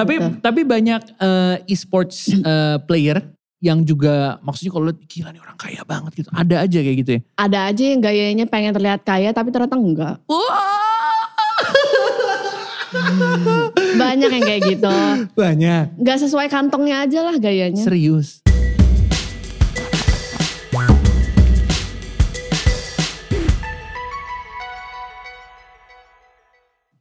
Tapi tapi banyak eh, e-sports eh, player yang juga maksudnya kalau lihat gila nih orang kaya banget gitu. Ada aja kayak gitu ya. Ada aja yang gayanya pengen terlihat kaya tapi ternyata enggak. Banyak yang kayak gitu. Banyak. Gak sesuai kantongnya aja lah gayanya. Serius.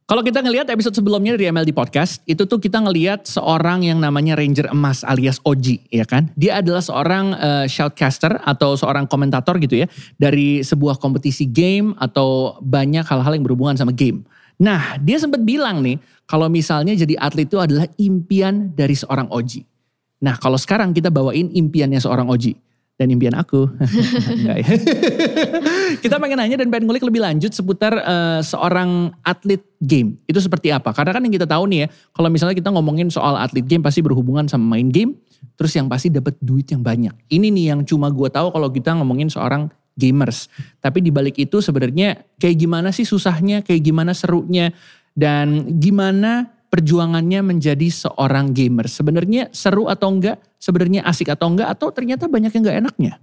Kalau kita ngelihat episode sebelumnya dari MLD Podcast, itu tuh kita ngelihat seorang yang namanya Ranger Emas alias Oji, ya kan? Dia adalah seorang eh, shoutcaster atau seorang komentator gitu ya, dari sebuah kompetisi game atau banyak hal-hal yang berhubungan sama game. Nah, dia sempat bilang nih, kalau misalnya jadi atlet itu adalah impian dari seorang Oji. Nah, kalau sekarang kita bawain impiannya seorang Oji. Dan impian aku. Ya. kita pengen nanya dan pengen ngulik lebih lanjut seputar eh, seorang atlet game. Itu seperti apa? Karena kan yang kita tahu nih ya, kalau misalnya kita ngomongin soal atlet game pasti berhubungan sama main game. Terus yang pasti dapat duit yang banyak. Ini nih yang cuma gue tahu kalau kita ngomongin seorang gamers. Tapi di balik itu sebenarnya kayak gimana sih susahnya, kayak gimana serunya, dan gimana perjuangannya menjadi seorang gamer. Sebenarnya seru atau enggak, sebenarnya asik atau enggak, atau ternyata banyak yang enggak enaknya.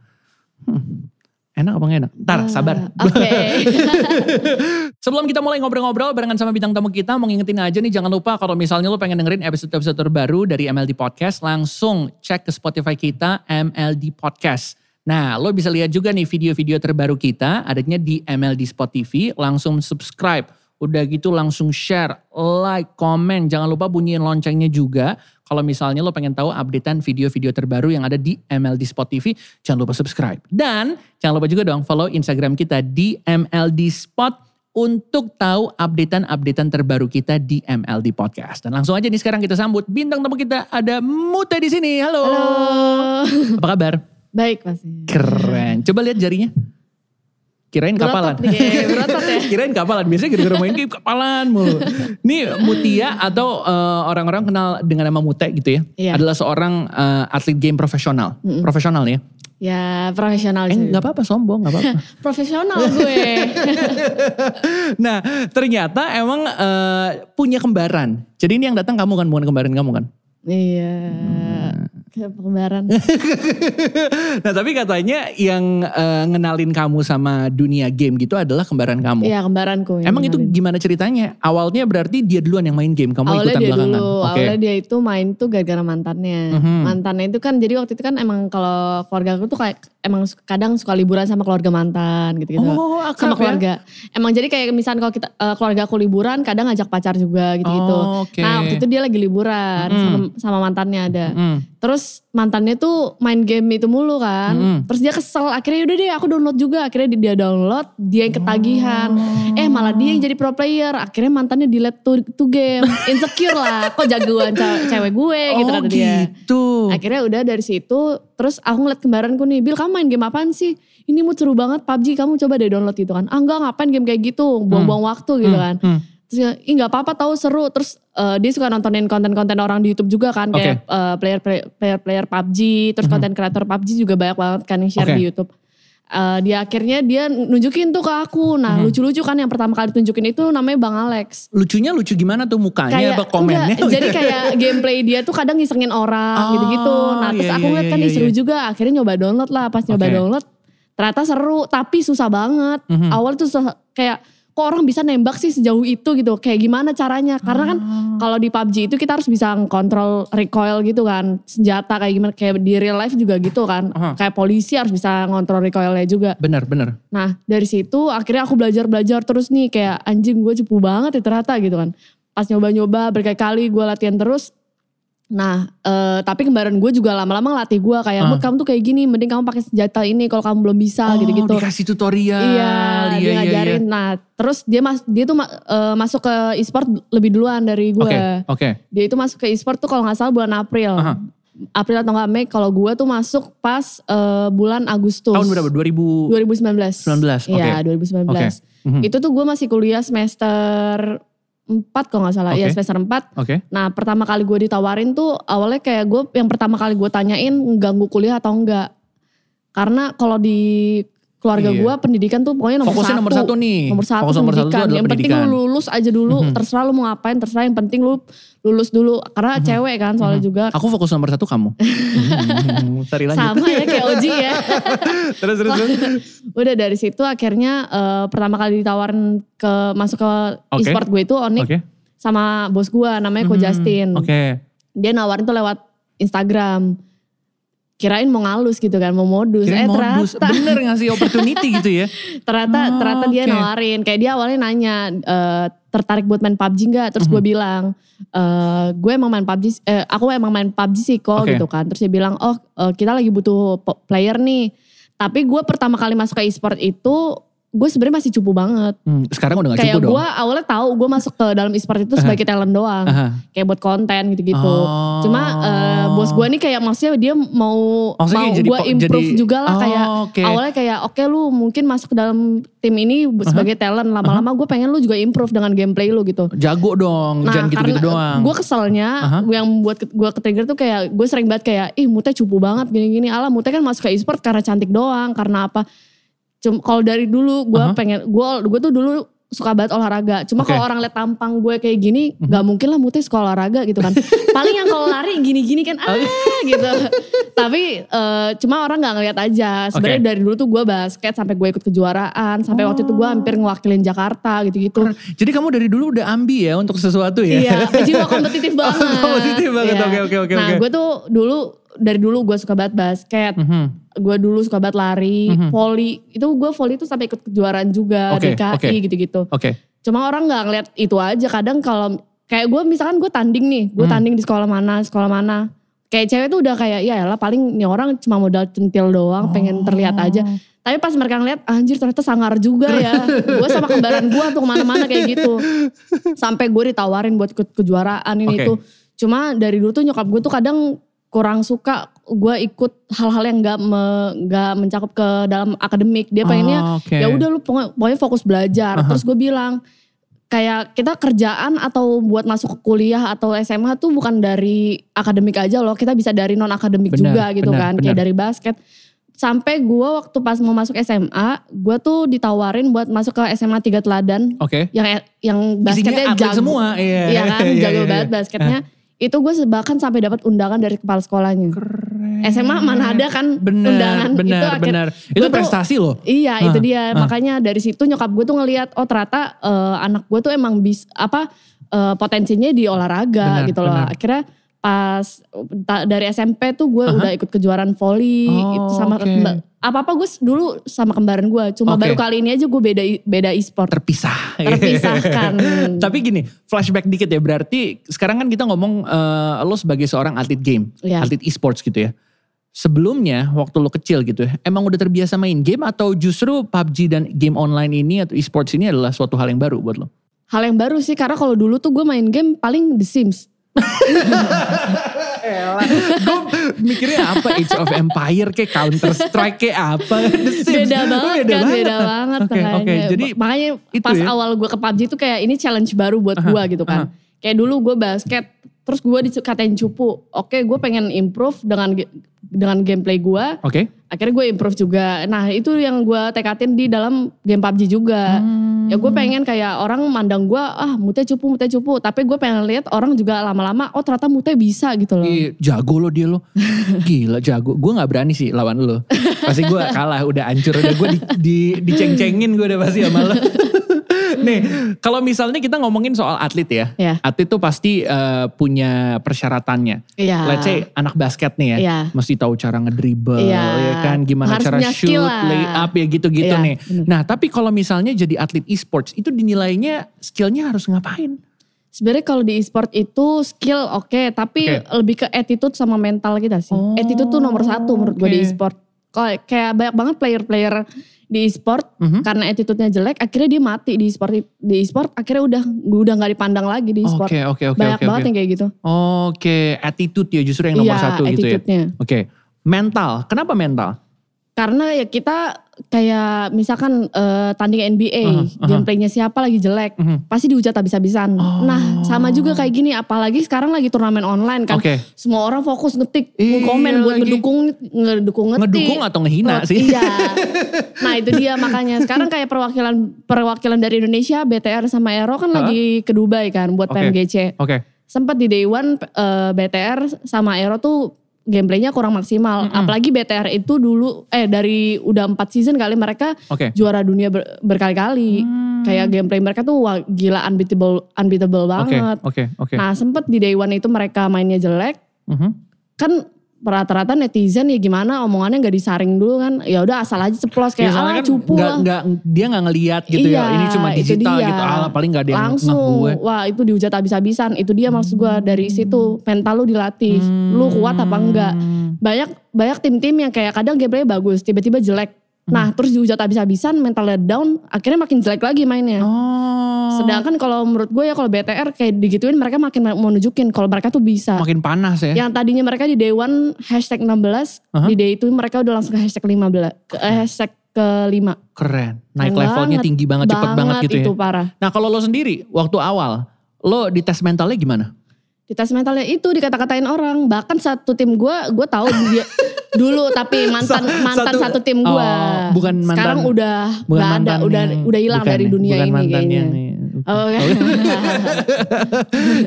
Hmm, enak apa enggak enak? Ntar sabar. Ah, Oke. Sebelum kita mulai ngobrol-ngobrol barengan sama bintang tamu kita, mau ngingetin aja nih jangan lupa kalau misalnya lo pengen dengerin episode-episode terbaru dari MLD Podcast, langsung cek ke Spotify kita MLD Podcast. Nah, lo bisa lihat juga nih video-video terbaru kita, adanya di MLD Spot TV, langsung subscribe. Udah gitu langsung share, like, komen. Jangan lupa bunyiin loncengnya juga. Kalau misalnya lo pengen tahu updatean video-video terbaru yang ada di MLD Spot TV, jangan lupa subscribe. Dan jangan lupa juga dong follow Instagram kita di MLD Spot untuk tahu updatean-updatean terbaru kita di MLD Podcast. Dan langsung aja nih sekarang kita sambut bintang tamu kita ada Mute di sini. Halo. Halo. Apa kabar? Baik pasti. Keren. Coba lihat jarinya. Kirain kapalan. Berotot nih kayaknya, berotot ya. Kirain kapalan. Biasanya gara-gara main game kapalan mulu. Nih Mutia atau eh, orang-orang kenal dengan nama Mute gitu ya. Iya. Adalah seorang eh, atlet game profesional. Profesional ya. Ya profesional Eh sih. gak apa-apa sombong gak apa-apa. Profesional gue. nah ternyata emang eh, punya kembaran. Jadi ini yang datang kamu kan bukan kembaran kamu kan. iya. Kayak kembaran. nah tapi katanya yang eh, ngenalin kamu sama dunia game gitu adalah kembaran kamu. Iya kembaranku. Emang itu kenalin. gimana ceritanya? Awalnya berarti dia duluan yang main game, kamu awalnya ikutan dia belakangan. dulu, Oke. awalnya dia itu main tuh gara-gara mantannya. Mhm. Mantannya itu kan jadi waktu itu kan emang kalau keluarga aku tuh kayak emang kadang suka liburan sama keluarga mantan gitu-gitu. Oh, akrab sama ya? keluarga. Emang jadi kayak misalnya kalau kita eh, keluarga aku liburan kadang ngajak pacar juga gitu-gitu. Oh, oke. Nah, waktu itu dia lagi liburan Mhm. sama, sama mantannya ada. Mm. Terus mantannya tuh main game itu mulu kan. Mhm. Terus dia kesel. Akhirnya yaudah deh aku download juga. Akhirnya dia download. Dia yang ketagihan. Oh. Eh malah dia yang jadi pro player. Akhirnya mantannya delete tuh, tuh game. Insecure lah. Kok jagoan ce- cewek gue gitu oh kata dia. gitu. Akhirnya udah dari situ. Terus aku ngeliat kembaranku nih. Bil kamu main game apaan sih? Ini mood seru banget PUBG. Kamu coba deh download gitu kan. Ah enggak ngapain game kayak gitu. Buang-buang waktu gitu Hmm, kan. hmm. Terus ih gak apa-apa tahu seru. Terus eh, dia suka nontonin konten-konten orang di YouTube juga kan. Kayak eh, player-player player PUBG. Terus konten kreator PUBG juga banyak banget kan yang share. Oke. di YouTube. Eh, dia akhirnya dia nunjukin tuh ke aku. Nah Mhm. lucu-lucu kan yang pertama kali tunjukin itu namanya Bang Alex. Lucunya lucu gimana tuh mukanya apa komennya? enggak, jadi kayak gameplay dia tuh kadang ngisengin orang Oh, gitu-gitu. Nah terus iya, aku iya, ngeliat kan iya, seru iya. juga. Akhirnya nyoba download lah. Pas nyoba Oke. download ternyata seru tapi susah banget. Mhm. Awal tuh susah, kayak kok orang bisa nembak sih sejauh itu gitu. Kayak gimana caranya? Karena kan Ah. kalau di PUBG itu kita harus bisa kontrol recoil gitu kan. Senjata kayak gimana. Kayak di real life juga gitu kan. Aha. Kayak polisi harus bisa ngontrol recoilnya juga. Bener bener. Nah dari situ akhirnya aku belajar-belajar terus nih kayak anjing gue cepu banget ya ternyata gitu kan. Pas nyoba-nyoba berkali-kali gue latihan terus. Nah eh, tapi kembaran gue juga lama-lama ngelatih gue kayak. "Mut, kamu tuh kayak gini mending kamu pakai senjata ini kalau kamu belum bisa oh gitu-gitu. dikasih tutorial. Iya, dia ngajarin. Nah, terus dia mas dia tuh eh, masuk ke e-sport lebih duluan dari gue. Oke oke. Dia itu masuk ke e-sport tuh kalau nggak salah bulan April. Aha. April atau nggak Mei. Kalau gue tuh masuk pas eh, bulan Agustus. Tahun berapa? 2000. 2019. 19, oke. Iya 2019. Oke. Mhm. Itu tuh gue masih kuliah semester 4 kalau gak salah. Iya Oke. semester 4. Oke. Nah pertama kali gue ditawarin tuh awalnya kayak gue yang pertama kali gue tanyain ganggu kuliah atau enggak. Karena kalau di keluarga Iya. gue pendidikan tuh pokoknya nomor Fokusnya satu. nomor satu nih. Nomor satu Fokus nomor satu pendidikan. yang penting lu pendidikan. lulus aja dulu. Mhm. Terserah lu mau ngapain, terserah yang penting lu lulus dulu. Karena cewek kan soalnya juga. Aku fokus nomor satu kamu. Hmm, Sorry lanjut. Sama ya kayak Oji ya. terus terus terus. Udah dari situ akhirnya eh, pertama kali ditawarin ke masuk ke Oke. e-sport gue itu Onik Oke. sama bos gue namanya Ko Mhm. Justin. Oke. Dia nawarin tuh lewat Instagram. Kirain mau ngalus gitu kan, mau modus. Kirain eh modus. ternyata Bener ngasih opportunity gitu ya. ternyata Oh, ternyata dia nawarin. Kayak dia awalnya nanya eh, tertarik buat main PUBG nggak? Terus Mhm. gue bilang eh, gue emang main PUBG. eh, aku emang main PUBG sih kok Oke. gitu kan. Terus dia bilang oh eh, kita lagi butuh player nih. Tapi gue pertama kali masuk ke e-sport itu gue sebenarnya masih cupu banget. Hmm, sekarang udah gak Kayak cukup dong. gue awalnya tahu gue masuk ke dalam e-sport itu sebagai talent doang. Aha. Kayak buat konten gitu-gitu. Oh. Cuma eh, bos gue nih kayak maksudnya dia mau Maksudnya mau gue improve jadi- juga lah Oh, kayak oke. awalnya kayak oke lu mungkin masuk ke dalam tim ini sebagai talent lama-lama gue pengen lu juga improve dengan gameplay lu gitu. Jago dong, jangan gitu-gitu doang. gue keselnya Aha. yang buat gue ke trigger tuh kayak gue sering banget kayak ih Mute cupu banget gini-gini. Alah Mute kan masuk ke e-sport karena cantik doang, karena apa? Cuma kalau dari dulu gue Aha. pengen gue gue tuh dulu suka banget olahraga. Cuma Oke. kalau orang lihat tampang gue kayak gini, Mhm. nggak mungkin lah Mute suka olahraga gitu kan. Paling yang kalau lari gini-gini kan ah gitu. Tapi eh, cuma orang nggak ngeliat aja. Sebenarnya Oke. dari dulu tuh gue basket sampai gue ikut kejuaraan, sampai waktu itu gue hampir ngewakilin Jakarta gitu-gitu. Jadi kamu dari dulu udah ambi ya untuk sesuatu ya? Iya, jiwa kompetitif banget. kompetitif banget, oke, oke, oke, Nah, gue tuh dulu dari dulu gue suka banget basket. Mhm. Gue dulu suka banget lari, Mhm. volley. Itu gue volley tuh sampai ikut kejuaraan juga, Oke, DKI oke. gitu-gitu. Oke. Cuma orang nggak ngeliat itu aja. Kadang kalau kayak gue misalkan gue tanding nih, gue Hmm. tanding di sekolah mana, sekolah mana. Kayak cewek tuh udah kayak ya lah paling nih orang cuma modal centil doang, pengen terlihat aja. Oh. Tapi pas mereka ngeliat anjir ternyata sangar juga ya. gue sama kembaran gue tuh ke mana-mana kayak gitu. Sampai gue ditawarin buat ikut kejuaraan ini Oke. itu. Cuma dari dulu tuh nyokap gue tuh kadang kurang suka gue ikut hal-hal yang gak, me- nggak mencakup ke dalam akademik. Dia pengennya Oh, oke. ya udah lu pokoknya, fokus belajar. Aha. Terus gue bilang kayak kita kerjaan atau buat masuk ke kuliah atau SMA tuh bukan dari akademik aja loh. Kita bisa dari non akademik juga gitu benar, kan. benar. Kayak dari basket. Sampai gue waktu pas mau masuk SMA, gue tuh ditawarin buat masuk ke SMA Tiga Teladan Oke. yang yang Isinya basketnya jago. semua. Iya, Iya kan, iya, jago iya, banget iya. basketnya. Itu gue bahkan sampai dapat undangan dari kepala sekolahnya. Keren. SMA mana ada kan bener, undangan bener, itu akhir- bener. Itu tuh- prestasi loh. Iya itu Ah, dia ah. makanya dari situ nyokap gue tuh ngelihat oh ternyata eh, anak gue tuh emang bis apa eh, potensinya di olahraga Benar, gitu loh. benar. Akhirnya pas dari SMP tuh gue Aha. udah ikut kejuaraan volley Oh, itu sama oke. apa apa gue dulu sama kembaran gue. Cuma Oke. baru kali ini aja gue beda beda e-sport Terpisah. terpisahkan. Tapi gini, flashback dikit ya. Berarti sekarang kan kita ngomong eh, lo sebagai seorang atlet game, Iya. atlet e-sports gitu ya. Sebelumnya waktu lo kecil gitu ya, emang udah terbiasa main game atau justru PUBG dan game online ini atau e-sports ini adalah suatu hal yang baru buat lo? Hal yang baru sih karena kalau dulu tuh gue main game paling The Sims. Gue mikirnya apa Age of Empire kayak Counter Strike kayak apa The Sims. Beda Oh, banget kan, beda banget Oke, makanya. oke. Jadi makanya itu pas ya. awal gue ke PUBG tuh kayak ini challenge baru buat Aha, gue gitu kan. Kayak dulu gue basket, terus gue dikatain cupu. Oke, gue pengen improve dengan dengan gameplay gue. Oke. Akhirnya gue improve juga. Nah itu yang gue tekatin di dalam game PUBG juga. Hmm. Ya gue pengen kayak orang mandang gue, ah mute cupu, mute cupu. Tapi gue pengen lihat orang juga lama-lama, oh ternyata mute bisa gitu loh. Iya, jago lo dia lo. Gila jago. Gue gak berani sih lawan lo. Pasti gue kalah udah hancur. Udah gue di, di, diceng-cengin gue udah pasti sama lo. Nih kalau misalnya kita ngomongin soal atlet ya. Ya. Atlet tuh pasti eh, punya persyaratannya. Iya. Let's say anak basket nih ya. Iya. Mesti tahu cara ngedribble Iya. ya kan. Gimana Harus cara shoot, lah. lay up ya gitu-gitu Iya, nih. bener. Nah tapi kalau misalnya jadi atlet e-sports itu dinilainya skillnya harus ngapain? Sebenarnya kalau di e-sport itu skill oke, tapi Oke. lebih ke attitude sama mental kita sih. Oh, attitude tuh nomor satu menurut gue oke. di e-sport. Kok kayak banyak banget player-player di e-sport Mhm. karena attitude-nya jelek, akhirnya dia mati di e-sport. Di e-sport akhirnya udah udah nggak dipandang lagi di e-sport. Oke oke oke banyak oke. banget oke. yang kayak gitu. Oke, attitude ya justru yang nomor Iya, satu gitu ya. Oke, mental. Kenapa mental? Karena ya kita kayak misalkan eh, tanding NBA, Aha, aha. gameplaynya siapa lagi jelek, Mhm. pasti dihujat habis-habisan. Oh. Nah sama juga kayak gini, apalagi sekarang lagi turnamen online kan. Oke. Semua orang fokus ngetik, Iya komen buat lagi. ngedukung, ngedukung ngetik. Ngedukung atau ngehina Oh, sih? Iya. Nah itu dia makanya sekarang kayak perwakilan perwakilan dari Indonesia BTR sama Aero kan Hah? lagi ke Dubai kan buat Oke. PMGC. Oke. Sempat di Day One eh, BTR sama Aero tuh gameplaynya kurang maksimal. Mm-mm. Apalagi BTR itu dulu eh dari udah 4 season kali mereka Oke. juara dunia ber- berkali-kali. Hmm. Kayak gameplay mereka tuh wah gila unbeatable unbeatable Oke, banget. oke, oke. Nah sempet di Day One itu mereka mainnya jelek. Mhm. Kan rata-rata netizen ya gimana omongannya nggak disaring dulu kan ya udah asal aja ceplos Ya, kayak soalnya ala kan cupu nggak- lah nggak- dia nggak ngeliat gitu Iya, ya. Ini cuma digital gitu. Alah paling nggak ada yang langsung gue. wah itu dihujat habis-habisan itu dia maksud gue dari situ mental lu dilatih lu kuat apa enggak Hmm. banyak banyak tim-tim yang kayak kadang gameplaynya bagus tiba-tiba jelek nah terus dihujat habis-habisan mentalnya down akhirnya makin jelek lagi mainnya Oh. sedangkan kalau menurut gue ya kalau BTR kayak digituin mereka makin mau nunjukin kalau mereka tuh bisa makin panas ya. yang tadinya mereka di day one hashtag 16 Aha. di day itu mereka udah langsung ke hashtag 15 ke eh, hashtag ke 5 Keren. Naik Keren levelnya banget. tinggi banget, cepet banget gitu itu ya. parah Nah kalau lo sendiri waktu awal, lo di tes mentalnya gimana? Di tes mentalnya itu dikata-katain orang bahkan satu tim gue gue tahu dia dulu tapi mantan mantan satu- satu, tim gue Oh, bukan mantan- sekarang udah Bukan nggak ada udah udah hilang bukan dari ya, dunia bukan ini kayaknya nih. oh, oke.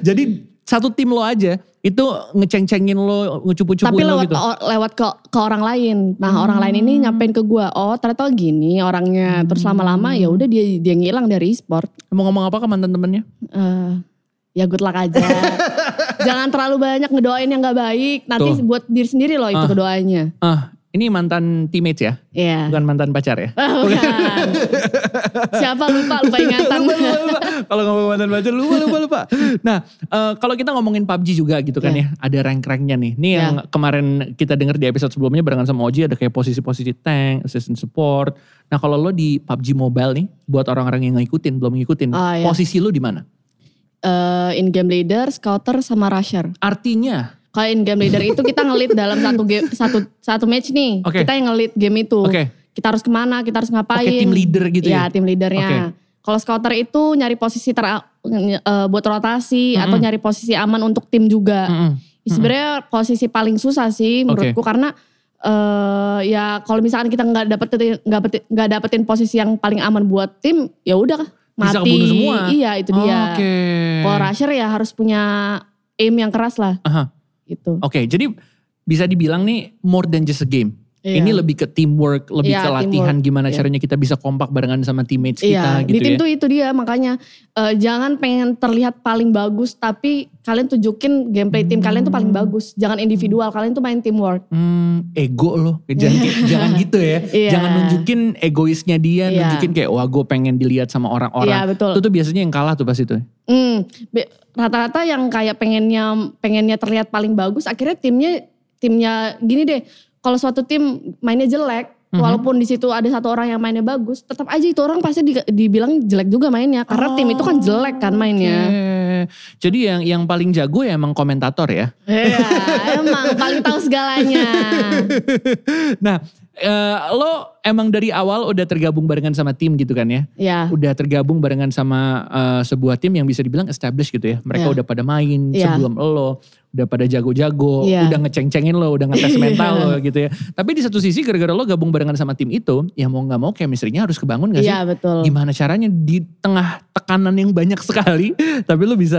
Jadi satu tim lo aja itu ngeceng-cengin lo, tapi ngecupu-cupuin lo lewat gitu. o- lewat ke ke orang lain nah orang lain Hmm. ini nyampein ke gue oh ternyata gini orangnya terus lama-lama ya udah dia dia ngilang dari e-sport Mau ngomong apa ke mantan temennya? Eh, ya good luck aja jangan terlalu banyak ngedoain yang nggak baik nanti Tuh. buat diri sendiri loh itu Ah. kedoanya Ah, ini mantan teammates ya? Iya. Bukan mantan pacar ya? Ah, bukan. Siapa lupa lupa ingatan. lupa, lupa, lupa. Kalau ngomong mantan pacar lupa, lupa, lupa. Nah, eh, kalau kita ngomongin PUBG juga gitu kan Iya. ya. Ada rank-ranknya nih. Nih yang kemarin kita denger di episode sebelumnya barengan sama Oji ada kayak posisi-posisi tank, assistant support. Nah kalau lo di PUBG Mobile nih, buat orang-orang yang ngikutin, belum ngikutin, Ah, iya. posisi lo di mana? Eh, in game leader, scouter sama rusher. Artinya, Kalau in game leader itu kita ngelit dalam satu game satu satu match nih. Oke. Kita yang ngelit game itu. oke, Kita harus ke mana, kita harus ngapain. oke tim leader gitu ya, ya? tim leadernya. Oke. Kalau scouter itu nyari posisi ter eh, buat rotasi Mm-mm. atau nyari posisi aman untuk tim juga. Mm-mm. Sebenarnya posisi paling susah sih menurutku karena eh ya kalau misalkan kita nggak dapetin nggak dapetin, dapetin posisi yang paling aman buat tim, ya udah Bisa mati. kebunuh semua. Iya itu dia. Oke. Kalau rusher ya harus punya aim yang keras lah Aha. gitu. Oke, jadi bisa dibilang nih more than just a game. Iya. Ini lebih ke teamwork, lebih Iya, ke latihan teamwork. gimana Iya. caranya kita bisa kompak barengan sama teammates kita Iya, gitu di tim ya. tuh itu dia makanya eh, jangan pengen terlihat paling bagus tapi kalian tunjukin gameplay tim kalian tuh paling bagus. Jangan individual, kalian tuh main teamwork. Hmm, ego loh. Jangan, jangan gitu ya. Iya. Jangan nunjukin egoisnya dia, Iya. nunjukin kayak wah gue pengen dilihat sama Iya, orang-orang. betul. Itu tuh biasanya yang kalah tuh pas itu. Hmm, rata-rata yang kayak pengennya pengennya terlihat paling bagus, akhirnya timnya timnya gini deh. Kalau suatu tim mainnya jelek, Mhm. walaupun di situ ada satu orang yang mainnya bagus, tetap aja itu orang pasti di- dibilang jelek juga mainnya karena tim itu kan jelek kan mainnya. Oke. Jadi yang yang paling jago ya emang komentator ya. Iya, emang paling tahu segalanya. nah, eh, lo emang dari awal udah tergabung barengan sama tim gitu kan ya? Ya, Udah tergabung barengan sama eh, sebuah tim yang bisa dibilang established gitu ya. Mereka Iya. udah pada main Iya. sebelum lo, udah pada jago-jago, Iya. udah ngeceng-cengin lo, udah ngetes Iya. mental lo gitu ya. Tapi di satu sisi gara-gara lo gabung barengan sama tim itu, ya mau nggak mau chemistry-nya harus kebangun gak sih? iya betul. Gimana caranya di tengah tekanan yang banyak sekali, tapi lo bisa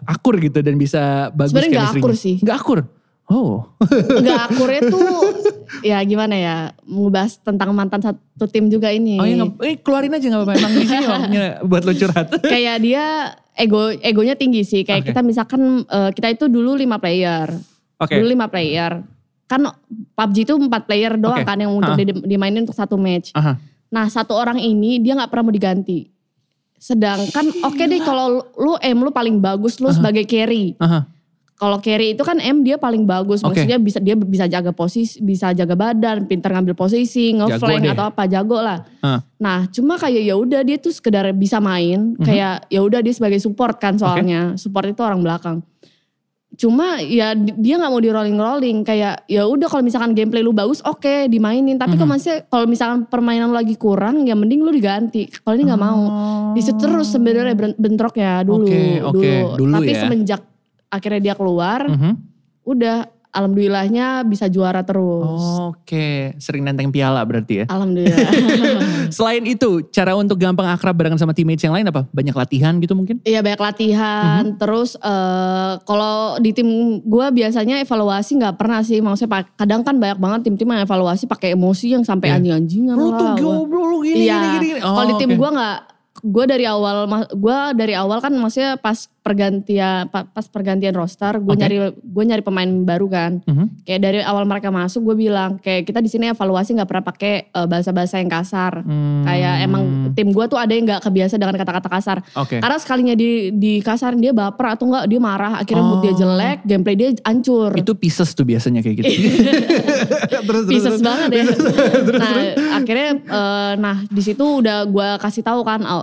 akur gitu dan bisa bagus Sebenarnya nggak chemistry-nya. akur sih. Nggak akur? Oh. Gak akurnya tuh ya gimana ya ngebahas tentang mantan satu tim juga ini. Oh iya, eh, keluarin aja gak apa-apa. Emang di sini waktunya buat lo curhat. kayak dia ego egonya tinggi sih. Kayak Oke. kita misalkan eh, kita itu dulu lima player. Oke. Dulu lima player. Kan PUBG itu empat player doang Oke. kan yang untuk Ha. di- dimainin untuk satu match. Aha. Nah satu orang ini dia nggak pernah mau diganti. Sedangkan oke deh kalau lu, lu M lu paling bagus lu sebagai carry. Aha. Kalau carry itu kan M dia paling bagus. Oke. Maksudnya bisa dia bisa jaga posisi, bisa jaga badan, pintar ngambil posisi, ngeflank atau apa, jago lah. Ah. Nah, cuma kayak ya udah dia tuh sekedar bisa main, Mhm. kayak ya udah dia sebagai support kan soalnya. Support itu orang belakang. Cuma ya di- dia nggak mau di rolling rolling kayak ya udah kalau misalkan gameplay lu bagus oke dimainin tapi Mhm. kalau masih kalau misalkan permainan lu lagi kurang ya mending lu diganti. Kalau ini nggak mau. Di situ terus sebenarnya ben- bentrok ya dulu Oke, oke. Dulu Tapi ya. semenjak akhirnya dia keluar Mhm. udah alhamdulillahnya bisa juara terus. Oke, sering nenteng piala berarti ya. Alhamdulillah. Selain itu, cara untuk gampang akrab barengan sama teammates yang lain apa? Banyak latihan gitu mungkin? Iya banyak latihan, Mhm. terus eh, kalau di tim gue biasanya evaluasi nggak pernah sih, maksudnya kadang kan banyak banget tim-tim yang evaluasi pakai emosi yang sampai Iya. anjing-anjingan Lu tuh lah. goblok lu gini, Iya, gini, gini, gini. kalau di Oh, tim oke. gue nggak, gue dari awal, gue dari awal kan maksudnya pas pergantian, pa- pas pergantian roster, gue Oke. nyari gue nyari pemain baru kan, Mhm. kayak dari awal mereka masuk gue bilang kayak kita di sini evaluasi nggak pernah pakai eh, bahasa-bahasa yang kasar, Hmm. kayak emang tim gue tuh ada yang nggak kebiasa dengan kata-kata kasar. Oke. Karena sekalinya di di kasarin dia baper atau enggak dia marah, akhirnya mood dia Oh. jelek, gameplay dia hancur. Itu pieces tuh biasanya kayak gitu. terus, Pisces banget ya. nah, akhirnya eh, nah di situ udah gua kasih tahu kan oh,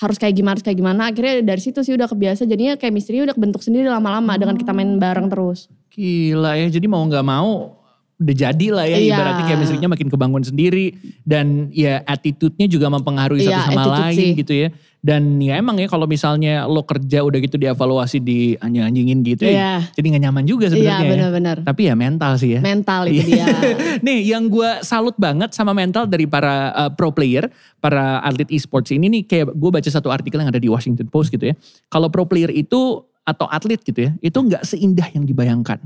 harus kayak gimana harus kayak gimana. Akhirnya dari situ sih udah kebiasa jadinya kayak misteri udah kebentuk sendiri lama-lama dengan kita main bareng terus. Gila ya, jadi mau nggak mau udah jadi lah ya Iya. ibaratnya chemistry-nya makin kebangun sendiri dan ya attitude-nya juga mempengaruhi Iya, satu sama lain sih. gitu ya. Dan ya emang ya kalau misalnya lo kerja udah gitu dievaluasi di anjing-anjingin gitu ya, Iya. jadi gak nyaman juga Iya sebenarnya ya. benar-benar. Tapi ya mental sih ya. Mental itu Iya. dia. Nih yang gue salut banget sama mental dari para uh, pro player, para atlet e-sports ini nih kayak gue baca satu artikel yang ada di Washington Post gitu ya. Kalau pro player itu atau atlet gitu ya, itu nggak seindah yang dibayangkan.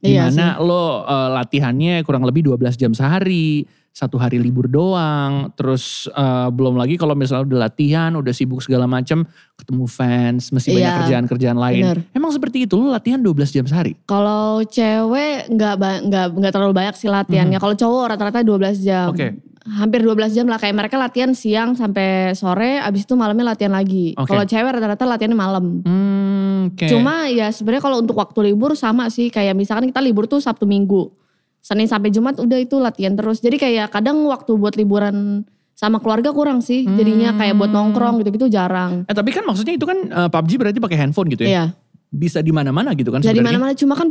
Iya Di mana lo uh, latihannya kurang lebih 12 jam sehari, satu hari libur doang, terus uh, belum lagi kalau misalnya udah latihan, udah sibuk segala macam, ketemu fans, mesti banyak Iya, kerjaan-kerjaan lain. bener. Emang seperti itu, lo latihan 12 jam sehari? Kalau cewek nggak nggak nggak terlalu banyak sih latihannya. Kalau cowok rata-rata 12 jam. Oke. Hampir 12 jam lah kayak mereka latihan siang sampai sore abis itu malamnya latihan lagi. Oke. Kalau cewek rata-rata latihannya malam. Hmm, oke. Cuma ya sebenarnya kalau untuk waktu libur sama sih kayak misalkan kita libur tuh Sabtu Minggu. Senin sampai Jumat udah itu latihan terus. Jadi kayak kadang waktu buat liburan sama keluarga kurang sih. Jadinya kayak buat nongkrong gitu-gitu jarang. Eh tapi kan maksudnya itu kan uh, PUBG berarti pakai handphone gitu ya? Iya. Bisa di mana-mana gitu kan Jadi sebenarnya? mana-mana cuma kan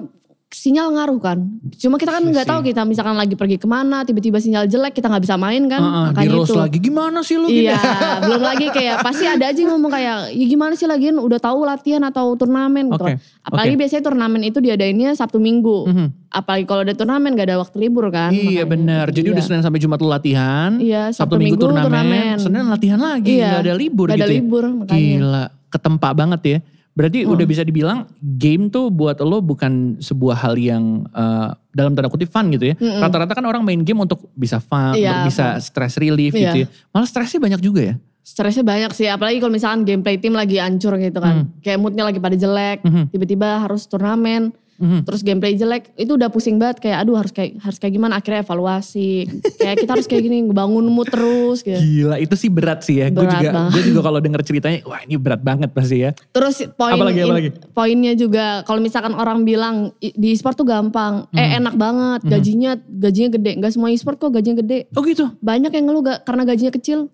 sinyal ngaruh kan. Cuma kita kan Iya nggak tahu kita misalkan lagi pergi ke mana, tiba-tiba sinyal jelek kita nggak bisa main kan. Heeh, di Makanya itu. lagi gimana sih lu gitu? Iya, belum lagi kayak pasti ada aja yang ngomong kayak, ya gimana sih lagian udah tahu latihan atau turnamen gitu. Oke, kan. Apalagi oke. biasanya turnamen itu diadainnya Sabtu Minggu. Mhm. Apalagi kalau ada turnamen gak ada waktu libur kan. Iya makanya. benar. Jadi Iya. udah Senin sampai Jumat lu latihan, Iya, Sabtu, Minggu, turnamen, Senin latihan lagi, Iya, gak ada libur Gak ada gitu ya. libur makanya. Gila, ketempa banget ya. Berarti Hmm. udah bisa dibilang game tuh buat lo bukan sebuah hal yang eh, dalam tanda kutip fun gitu ya. Mm-mm. Rata-rata kan orang main game untuk bisa fun, Iya, untuk bisa stress relief Iya. gitu ya. Malah stresnya banyak juga ya. Stresnya banyak sih, apalagi kalau misalkan gameplay tim lagi hancur gitu kan. Kayak moodnya lagi pada jelek, Mhm. tiba-tiba harus turnamen. Mhm. Terus gameplay jelek, itu udah pusing banget kayak aduh harus kayak harus kayak gimana akhirnya evaluasi. kayak kita harus kayak gini, ngebangun mood terus gitu. Gila, itu sih berat sih ya. Gue juga, gue juga kalau denger ceritanya, wah ini berat banget pasti ya. Terus poin Apalagi, in- apalagi? poinnya juga kalau misalkan orang bilang di e-sport tuh gampang, Hmm. eh enak banget, gajinya gajinya gede. Gak semua e-sport kok gajinya gede. Oh gitu. Banyak yang ngeluh gak, karena gajinya kecil.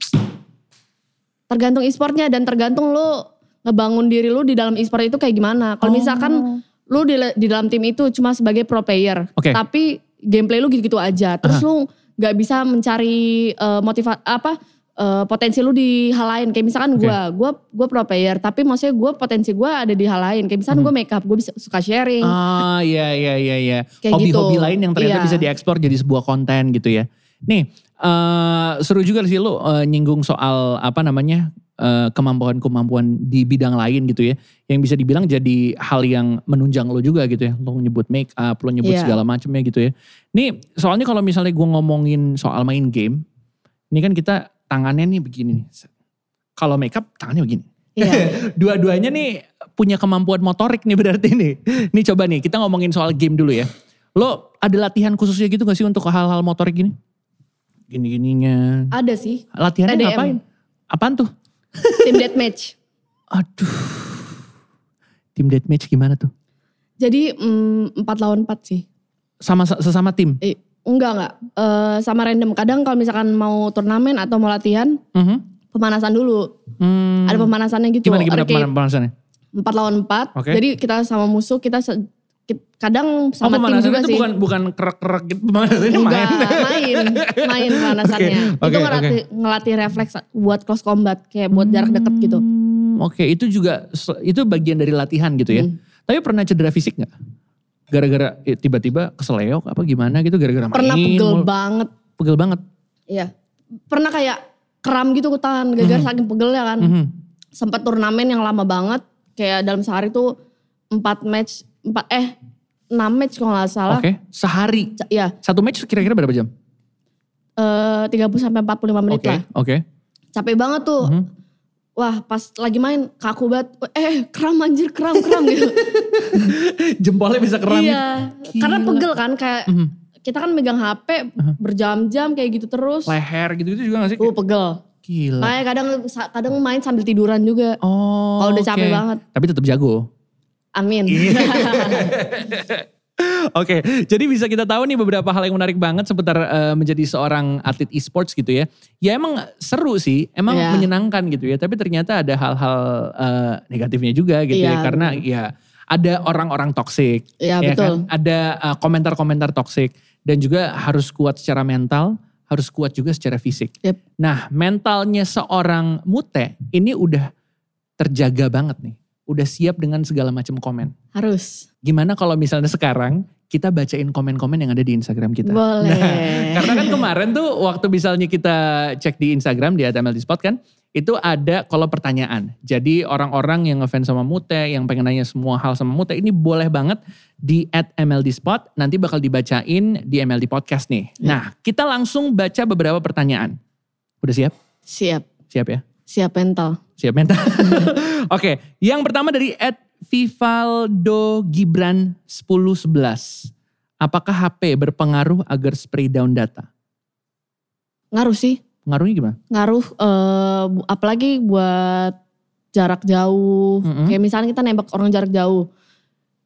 Tergantung e-sportnya dan tergantung lu ngebangun diri lu di dalam e-sport itu kayak gimana. Kalau misalkan lu di, di dalam tim itu cuma sebagai pro player, Oke. tapi gameplay lu gitu-gitu aja. Terus lu nggak bisa mencari motivasi apa eh, potensi lu di hal lain. Kayak misalkan Oke. gua, gua gua pro player, tapi maksudnya gua potensi gua ada di hal lain. Kayak misalkan gua makeup, gua bisa suka sharing. Ah iya iya iya iya. Kayak Hobi-hobi gitu. lain yang ternyata Iya. bisa diekspor jadi sebuah konten gitu ya. Nih, eh seru juga sih lu eh, nyinggung soal apa namanya eh, kemampuan-kemampuan di bidang lain gitu ya. Yang bisa dibilang jadi hal yang menunjang lo juga gitu ya. Lo nyebut make up, lo nyebut Iya. segala macamnya gitu ya. Nih, soalnya kalau misalnya gue ngomongin soal main game, ini kan kita tangannya nih begini nih. Kalau make up tangannya begini. Iya. Dua-duanya nih punya kemampuan motorik nih berarti nih. Nih coba nih kita ngomongin soal game dulu ya. Lo ada latihan khususnya gitu gak sih untuk hal-hal motorik gini? Gini-gininya. Ada sih, Latihannya TDM. ngapain? Apaan tuh? Tim deathmatch. Aduh. Tim deathmatch gimana tuh? Jadi mm, 4 lawan 4 sih. Sama sesama tim? Eh, enggak enggak. Eh, sama random. Kadang kalau misalkan mau turnamen atau mau latihan, Mhm. pemanasan dulu. Hmm. Ada pemanasannya gitu. Gimana gimana Ada kayak pemanasannya? 4 lawan 4. Oke. Jadi kita sama musuh kita kadang Oh sama tim pemanasan juga itu sih. bukan bukan kerek-kerek gitu. Pemanasan ini Enggak, main. main, main pemanasannya. Oke, itu ngelatih, ngelatih refleks buat close combat, kayak buat jarak deket gitu. Hmm, Oke itu juga itu bagian dari latihan gitu ya. Hmm. Tapi pernah cedera fisik nggak? Gara-gara eh, tiba-tiba keseleok apa gimana gitu gara-gara main. Pernah pegel mulu. banget. Pegel banget. Iya. Pernah kayak kram gitu ke tangan, gara-gara saking pegelnya kan. Mhm. Sempat turnamen yang lama banget, kayak dalam sehari tuh 4 match, 4 eh 6 match kalau nggak salah. Oke sehari. Ca- Ya, Satu match kira-kira berapa jam? eh 30 sampai 45 menit Oke lah. oke. Capek banget tuh. Mhm. Wah, pas lagi main kaku banget. Eh, kram anjir, kram, kram gitu. Jempolnya bisa kram. iya. Karena Gila. pegel kan kayak Mhm. kita kan megang HP berjam-jam kayak gitu terus. Leher gitu-gitu juga gak sih? Uh, pegel. Gila. Makanya kadang kadang main sambil tiduran juga. Oh Kalau udah capek oke. banget. Tapi tetap jago. Amin. Iya. Oke, jadi bisa kita tahu nih beberapa hal yang menarik banget seputar eh, menjadi seorang atlet e-sports gitu ya. Ya emang seru sih, emang Iya. menyenangkan gitu ya. Tapi ternyata ada hal-hal eh, negatifnya juga gitu ya. Iya, Karena ya ada orang-orang toksik. Iya, ya betul. kan? Ada eh, komentar-komentar toksik. Dan juga harus kuat secara mental, harus kuat juga secara fisik. Yep. Nah mentalnya seorang mute ini udah terjaga banget nih. Udah siap dengan segala macam komen. Harus. Gimana kalau misalnya sekarang kita bacain komen-komen yang ada di Instagram kita. Boleh. Nah, karena kan kemarin tuh waktu misalnya kita cek di Instagram di @mld spot kan, itu ada kolom pertanyaan. Jadi orang-orang yang ngefans sama Mute, yang pengen nanya semua hal sama Mute, ini boleh banget di @mld spot. Nanti bakal dibacain di MLD podcast nih. Ya. Nah, kita langsung baca beberapa pertanyaan. Udah siap? Siap. Siap ya? Siap mental. Siap mental. Oke, yang pertama dari Ed Vivaldo Gibran 1011. Apakah HP berpengaruh agar spray down data? Ngaruh sih. Pengaruhnya gimana? Ngaruh bu- apalagi buat jarak jauh. Mm-mm. Kayak misalnya kita nembak orang jarak jauh.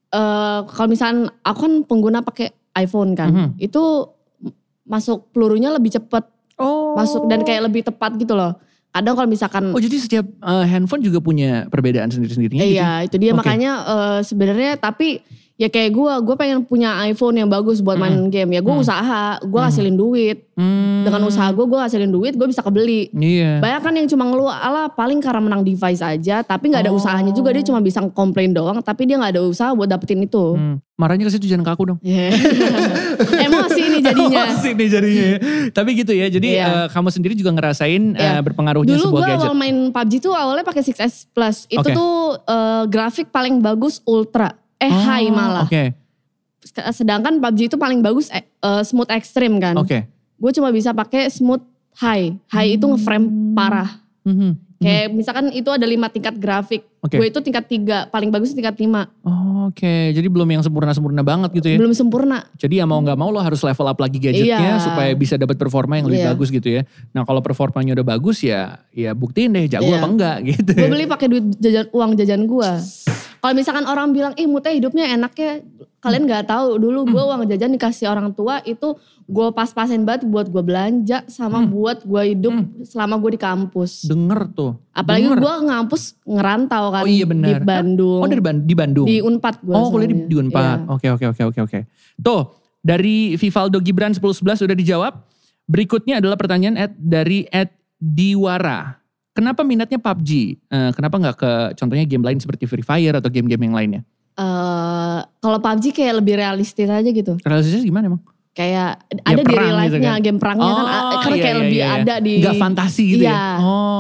eh kalau misalnya aku kan pengguna pakai iPhone kan. Mhm. Itu masuk pelurunya lebih cepet Oh. masuk dan kayak lebih tepat gitu loh. Kadang kalau misalkan Oh jadi setiap eh, handphone juga punya perbedaan sendiri-sendirinya gitu? Iya itu dia Oke. makanya eh, sebenarnya tapi ya kayak gue, gue pengen punya iPhone yang bagus buat main game ya gue Hmm. usaha, gue ngasilin duit Hmm. dengan usaha gue, gue ngasilin duit gue bisa kebeli. Iya. Banyak kan yang cuma ngeluh, ala paling karena menang device aja, tapi nggak ada Oh. usahanya juga dia cuma bisa komplain doang, tapi dia nggak ada usaha buat dapetin itu. Hmm. Marahnya ke situ jangan ke aku dong. Yeah. Emosi ini jadinya. Emosi nih jadinya ya. Tapi gitu ya. Jadi Iya. eh, kamu sendiri juga ngerasain eh, Iya. berpengaruhnya Dulu sebuah gue gadget. awal main PUBG tuh awalnya pakai 6S Plus. Itu Oke. tuh eh, grafik paling bagus ultra, eh Oh, high malah. Oke. Sedangkan PUBG itu paling bagus eh, eh, smooth extreme kan. Oke. Gue cuma bisa pakai smooth high. High itu ngeframe parah. Mhm. Kayak misalkan itu ada lima tingkat grafik. Oke. Gue itu tingkat tiga, paling bagus tingkat lima. Oh, Oke, jadi belum yang sempurna-sempurna banget gitu ya. Belum sempurna. Jadi ya mau nggak mau lo harus level up lagi gadgetnya Iya. supaya bisa dapat performa yang lebih Iya. bagus gitu ya. Nah kalau performanya udah bagus ya, ya buktiin deh jago Iya. apa enggak gitu. Gue beli pakai duit jajan uang jajan gue. Kalau misalkan orang bilang, ih mute hidupnya enaknya, kalian nggak tahu dulu gue Hmm. uang jajan dikasih orang tua itu gue pas-pasin banget buat gue belanja sama Hmm. buat gue hidup selama gue di kampus. Denger tuh. Apalagi gue ngampus ngerantau kan Oh iya benar. di Bandung. Oh dari Ban- di Bandung. Di Unpad gue. oh kuliah di, di Unpad. Oke oke oke oke oke. Tuh dari Vivaldo Gibran 1011 sudah dijawab. Berikutnya adalah pertanyaan at, dari at Diwara. Kenapa minatnya PUBG? Eh, kenapa nggak ke contohnya game lain seperti Free Fire atau game-game yang lainnya? Eh, kalau PUBG kayak lebih realistis aja gitu. Realisasinya gimana emang? Kayak Ya, ada di real gitu life-nya kan? game perangnya kan Oh, a- karena iya, kayak iya, lebih iya, iya. ada di Nggak fantasi gitu Iya. ya?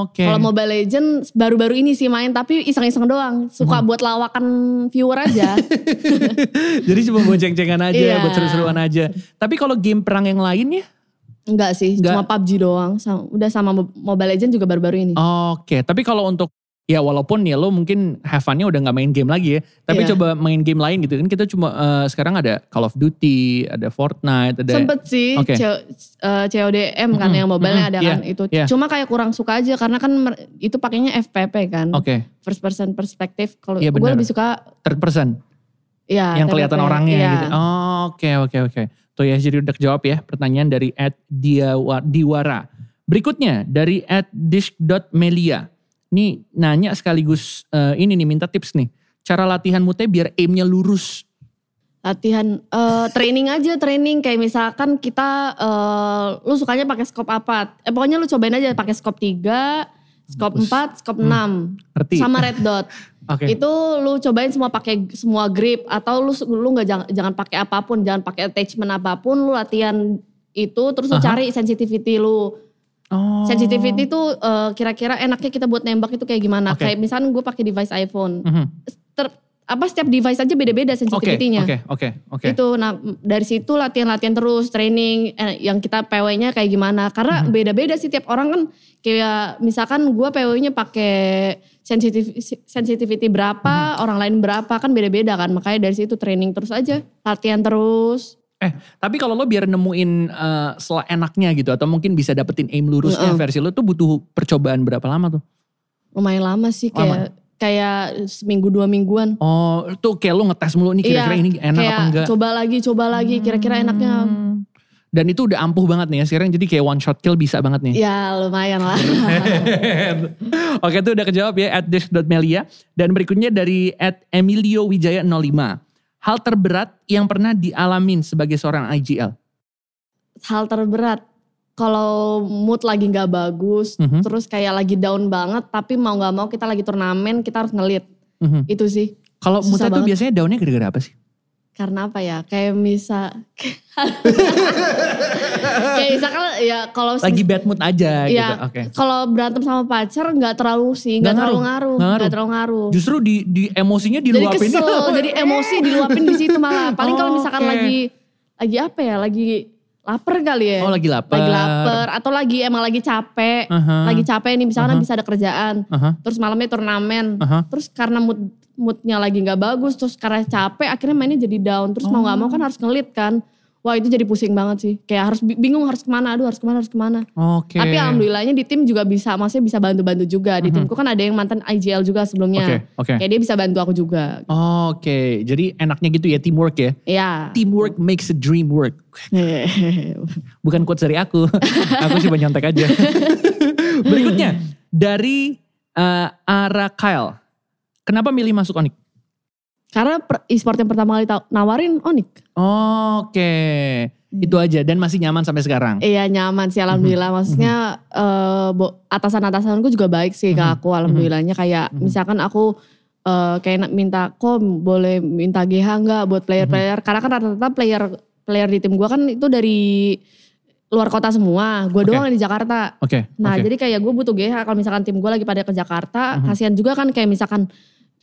Oke. Kalau Mobile Legends baru-baru ini sih main tapi iseng-iseng doang. Hmm. Suka buat lawakan viewer aja. Jadi cuma buat ceng-cengan aja, Iya. buat seru-seruan aja. Tapi kalau game perang yang lainnya? Enggak sih, Enggak. cuma PUBG doang. Sama- udah sama Mo- Mobile Legends juga baru-baru ini. Oke, tapi kalau untuk ya walaupun ya lo mungkin have fun-nya udah nggak main game lagi ya, tapi Iya. coba main game lain gitu kan kita cuma eh, sekarang ada Call of Duty, ada Fortnite, ada Sempet sih Oke. C- eh, CODM kan Mm-mm, yang mobile mm-mm, ada iya, kan itu. iya. Cuma kayak kurang suka aja karena kan itu pakainya FPP kan. Oke, First person perspective. Kalau Iya, gue lebih suka third person ya yang kelihatan orangnya Iya. gitu. Oh, Oke, oke, oke. Tuh ya jadi udah kejawab ya pertanyaan dari Ed Diawa- Diwara. Berikutnya dari Ed Dish.melia. Nih nanya sekaligus eh, ini nih minta tips nih. Cara latihan mute biar aimnya lurus. Latihan eh, training aja, training kayak misalkan kita eh, lu sukanya pakai scope apa? Eh pokoknya lu cobain aja pakai scope 3, scope 4, scope 6 Ngerti? sama red dot. Oke. Itu lu cobain semua pakai semua grip atau lu lu nggak jangan, jangan pakai apa pun, jangan pakai attachment apa pun, lu latihan itu terus lu Aha. cari sensitivity lu. Oh. Sensitivity itu eh, kira-kira enaknya kita buat nembak itu kayak gimana? Oke. Kayak misalnya gue pakai device iPhone. Mhm. Ter- apa setiap device aja beda-beda Oke, sensitivity-nya. oke, oke, oke. Itu nah dari situ latihan-latihan terus training eh, yang kita PW-nya kayak gimana? Karena Mhm. beda-beda sih tiap orang kan kayak misalkan gue PW-nya pakai sensitif sensitivity berapa, Mhm. orang lain berapa kan beda-beda kan. Makanya dari situ training terus aja, latihan terus. Eh, tapi kalau lo biar nemuin eh, sela enaknya gitu atau mungkin bisa dapetin aim lurusnya Heeh. versi lo tuh butuh percobaan berapa lama tuh? Lumayan lama sih kayak kayak seminggu dua mingguan. Oh, tuh kayak lo ngetes mulu nih kira-kira Iya, ini enak kayak apa enggak? coba lagi, coba lagi, kira-kira enaknya. Hmm. Dan itu udah ampuh banget nih ya sekarang jadi kayak one shot kill bisa banget nih. Ya lumayan lah. Oke itu udah kejawab ya at dish.melia. Dan berikutnya dari at Emilio Wijaya 05. Hal terberat yang pernah dialamin sebagai seorang IGL. Hal terberat kalau mood lagi nggak bagus, Mhm. terus kayak lagi down banget, tapi mau nggak mau kita lagi turnamen, kita harus ngelit. Mhm. Itu sih. Kalau tuh banget. biasanya daunnya gara-gara apa sih? Karena apa ya? Kayak misal, kayak misalkan ya kalau Lagi bad mood aja gitu. ya Oke. kalau berantem sama pacar nggak terlalu sih, nggak terlalu ngaruh, nggak terlalu ngaruh. Justru di, di emosinya jadi diluapin. kesel, jadi emosi diluapin di situ malah. Paling kalau misalkan Oke. lagi lagi apa ya? Lagi lapar kali ya. Oh lagi lapar. Lagi lapar atau lagi emang lagi capek. Aha. Lagi capek nih misalkan Aha. bisa ada kerjaan. Aha. Terus malamnya turnamen. Aha. Terus karena mood moodnya lagi nggak bagus, terus karena capek akhirnya mainnya jadi down. Terus mau nggak mau kan harus ngelit kan. Wah itu jadi pusing banget sih. Kayak harus bi- bingung harus ke mana, aduh harus ke mana, harus ke mana. Oke. Tapi alhamdulillahnya di tim juga bisa, maksudnya bisa bantu-bantu juga. Di timku kan ada yang mantan IGL juga Oke, sebelumnya. oke. Kayak dia bisa bantu aku juga. Oke, jadi enaknya gitu ya teamwork ya. Iya. Teamwork makes a dream work. Bukan quotes dari aku. aku cuma nyontek aja. Berikutnya dari eh, Ara Kyle. Kenapa milih masuk Onyx? Karena e-sport yang pertama kali tau- nawarin Onyx. Oke, itu aja dan masih nyaman sampai sekarang. Iya nyaman sih alhamdulillah. Maksudnya eh, bo- atasan-atasanku juga baik sih ke aku alhamdulillahnya. Kayak misalkan aku eh, kayak nak minta kok boleh minta GH nggak buat player-player. Karena kan rata-rata player player di tim gua kan itu dari luar kota semua. Gue doang yang di Jakarta. Oke, Nah oke. jadi kayak gue butuh GH kalau misalkan tim gue lagi pada ke Jakarta. Kasihan juga kan kayak misalkan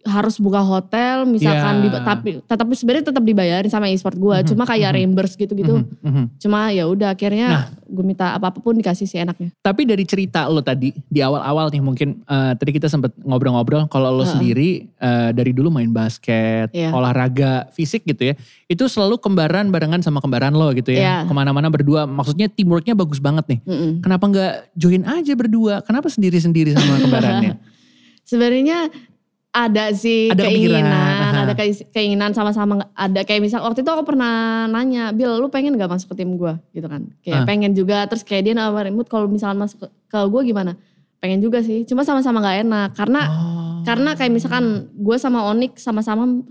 harus buka hotel misalkan di- tapi tetapi sebenarnya tetap dibayarin sama e-sport gue cuma kayak reimburse gitu-gitu Mhm, mhm. cuma ya udah Nah. akhirnya gue minta apa apa pun dikasih sih enaknya Tapi dari cerita lo tadi di awal-awal nih mungkin eh, tadi kita sempat ngobrol-ngobrol kalau lo Heeh. sendiri eh, dari dulu main basket, Iya. olahraga fisik gitu ya, itu selalu kembaran barengan sama kembaran lo gitu ya, Iya. ke mana-mana berdua. Maksudnya teamworknya bagus banget nih. Mm-mm. Kenapa nggak join aja berdua? Kenapa sendiri-sendiri sama kembarannya? sebenarnya ada sih Ada keinginan aha. ada kei- keinginan sama-sama ada kayak misal waktu itu aku pernah nanya Bill lu pengen gak masuk ke tim gue gitu kan kayak pengen juga terus kayak dia nawarin mood kalau misalnya masuk ke, ke gue gimana pengen juga sih cuma sama-sama nggak enak karena Oh. karena kayak misalkan gue sama Onyx sama-sama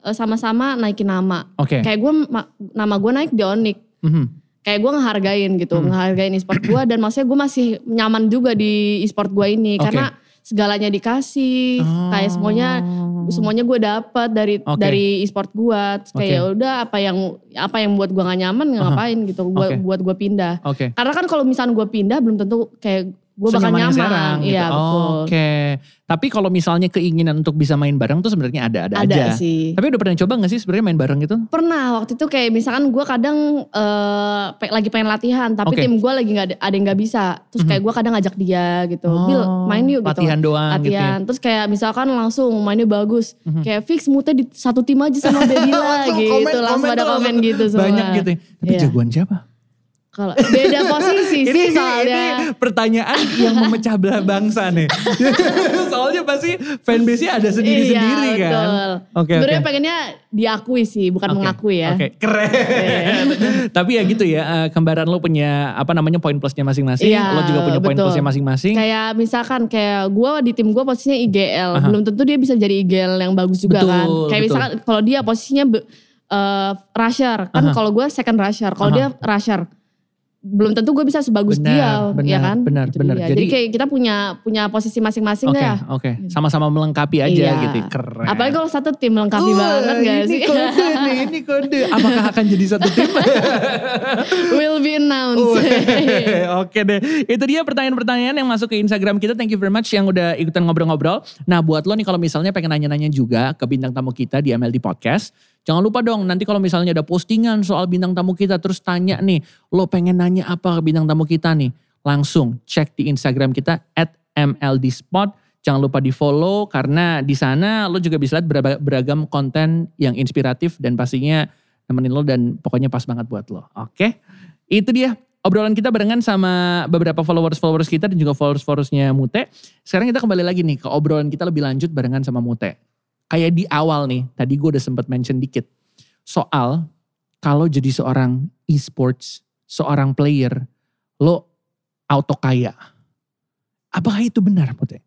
eh, sama-sama naikin nama Oke. kayak gue ma- nama gue naik di Onyx Mhm. kayak gue ngehargain gitu Hmm. ngehargain e-sport gue dan maksudnya gue masih nyaman juga di e-sport gue ini Oke. karena segalanya dikasih Oh. kayak semuanya semuanya gue dapat dari Oke. dari e-sport gue kayak Oke. ya udah apa yang apa yang buat gue gak nyaman ngapain gitu buat Oke. buat gue pindah Oke. karena kan kalau misalnya gue pindah belum tentu kayak gue bakal nyaman sekarang gitu. iya betul Oke. Tapi kalau misalnya keinginan untuk bisa main bareng tuh sebenarnya ada-ada ada aja. sih Tapi udah pernah coba gak sih sebenarnya main bareng gitu? pernah waktu itu kayak misalkan gue kadang pe- lagi pengen latihan tapi Oke. tim gue lagi nggak ada, ada yang nggak bisa terus kayak gue kadang ngajak dia gitu Bill main yuk gitu Latihan doang gitu ya. latihan terus kayak misalkan langsung mainnya bagus Mhm. kayak fix moodnya di satu tim aja sama Bebila gitu komen, langsung komen pada tuh, komen langsung gitu semua Banyak gitu ya. Tapi Iya. jagoan siapa? Kalau beda posisi ini, sih ini soalnya pertanyaan yang memecah belah bangsa nih. Soalnya pasti fanbase-nya ada sendiri-sendiri iya, kan. betul. Oke, Sebenarnya oke. pengennya diakui sih, bukan Oke, mengakui ya. Oke, keren. Tapi ya gitu ya, eh, kembaran lo punya apa namanya poin plusnya masing-masing, Iya, lo juga punya poin plusnya masing-masing. Kayak misalkan kayak gue di tim gue posisinya IGL, Aha. belum tentu dia bisa jadi IGL yang bagus juga Betul, kan. Kayak betul. misalkan kalau dia posisinya be- eh, rusher. Kan Aha. kalau gue second rusher, kalau Aha. dia rusher. Belum tentu gue bisa sebagus Benar, dia, benar, ya kan? benar, Itu benar. dia. Jadi- Jadi, kayak kita punya punya posisi masing-masing Oke, ya. oke. Sama-sama melengkapi aja Iya. gitu. Keren. Apalagi kalau satu tim lengkapi Wah, banget gak ini sih? kode nih, ini kode. Apakah akan jadi satu tim? Will be announced. Oke deh. Itu dia pertanyaan-pertanyaan yang masuk ke Instagram kita. Thank you very much yang udah ikutan ngobrol-ngobrol. Nah buat lo nih kalau misalnya pengen nanya-nanya juga ke bintang tamu kita di MLD Podcast. Jangan lupa dong nanti kalau misalnya ada postingan soal bintang tamu kita terus tanya nih. Lo pengen nanya apa ke bintang tamu kita nih. Langsung cek di Instagram kita at MLD Spot. Jangan lupa di follow karena di sana lo juga bisa lihat beragam konten yang inspiratif dan pastinya nemenin lo dan pokoknya pas banget buat lo. Oke? Itu dia obrolan kita barengan sama beberapa followers-followers kita dan juga followers-followersnya Mute. Sekarang kita kembali lagi nih ke obrolan kita lebih lanjut barengan sama Mute. Kayak di awal nih, tadi gue udah sempat mention dikit. Soal kalau jadi seorang e-sports, seorang player, lo auto kaya. Apakah itu benar Mute?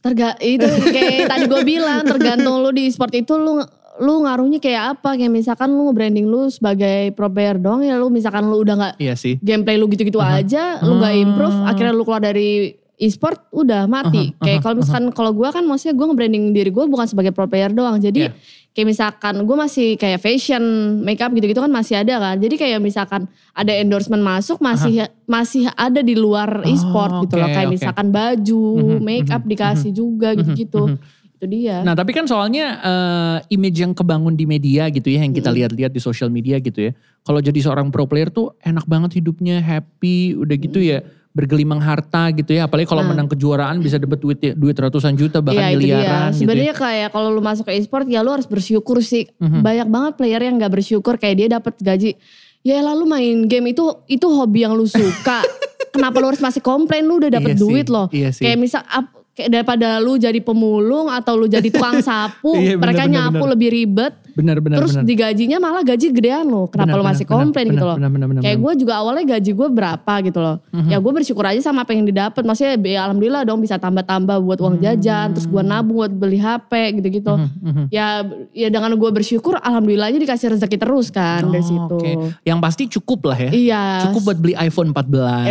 Terga itu kayak tadi gue bilang tergantung lu di sport itu lu lu ngaruhnya kayak apa kayak misalkan lu branding lu sebagai pro player doang ya lu misalkan lu udah nggak Iya sih. gameplay lu gitu-gitu Aha. aja lu nggak improve Ah. akhirnya lu keluar dari e-sport udah mati. Aha, kayak aha, kalau misalkan kalau gue kan maksudnya gue nge-branding diri gue bukan sebagai pro player doang. Jadi Iya. kayak misalkan gue masih kayak fashion makeup gitu-gitu kan masih ada kan. Jadi kayak misalkan ada endorsement masuk masih masih ada di luar Oh, e-sport gitu loh. kayak oke. misalkan baju Mhm, makeup mhm, dikasih juga Mhm, gitu-gitu. mhm. itu dia. Nah tapi kan soalnya eh, image yang kebangun di media gitu ya, yang kita lihat-lihat di sosial media gitu ya. Kalau jadi seorang pro player tuh enak banget hidupnya, happy, udah gitu ya bergelimang harta gitu ya. Apalagi kalau Nah. menang kejuaraan bisa dapat duit duit ratusan juta bahkan Iya itu dia. miliaran gitu. Sebenarnya Ya. kayak kalau lu masuk ke e-sport ya lu harus bersyukur sih. Mhm. Banyak banget player yang gak bersyukur kayak dia dapat gaji. Ya lalu main game itu itu hobi yang lu suka. Kenapa lu harus masih komplain lu udah Iya dapat sih, duit loh. Iya sih. Kayak misal ap- kayak daripada lu jadi pemulung atau lu jadi tukang sapu, Iya, bener, mereka bener, nyapu bener. lebih ribet. Benar benar terus benar. digajinya malah gaji gedean lo. Kenapa Benar, benar, masih benar, komplain gitu benar, loh. benar, benar, benar, Kayak gue juga awalnya gaji gue berapa gitu loh. Mhm. Ya gue bersyukur aja sama apa yang didapat. Maksudnya ya alhamdulillah dong bisa tambah-tambah buat uang jajan. Terus gue nabung buat beli HP gitu-gitu. Mhm. Ya ya dengan gue bersyukur alhamdulillahnya dikasih rezeki terus kan Oh, dari situ. oke. Yang pasti cukup lah ya. Iya. Cukup buat beli iPhone 14.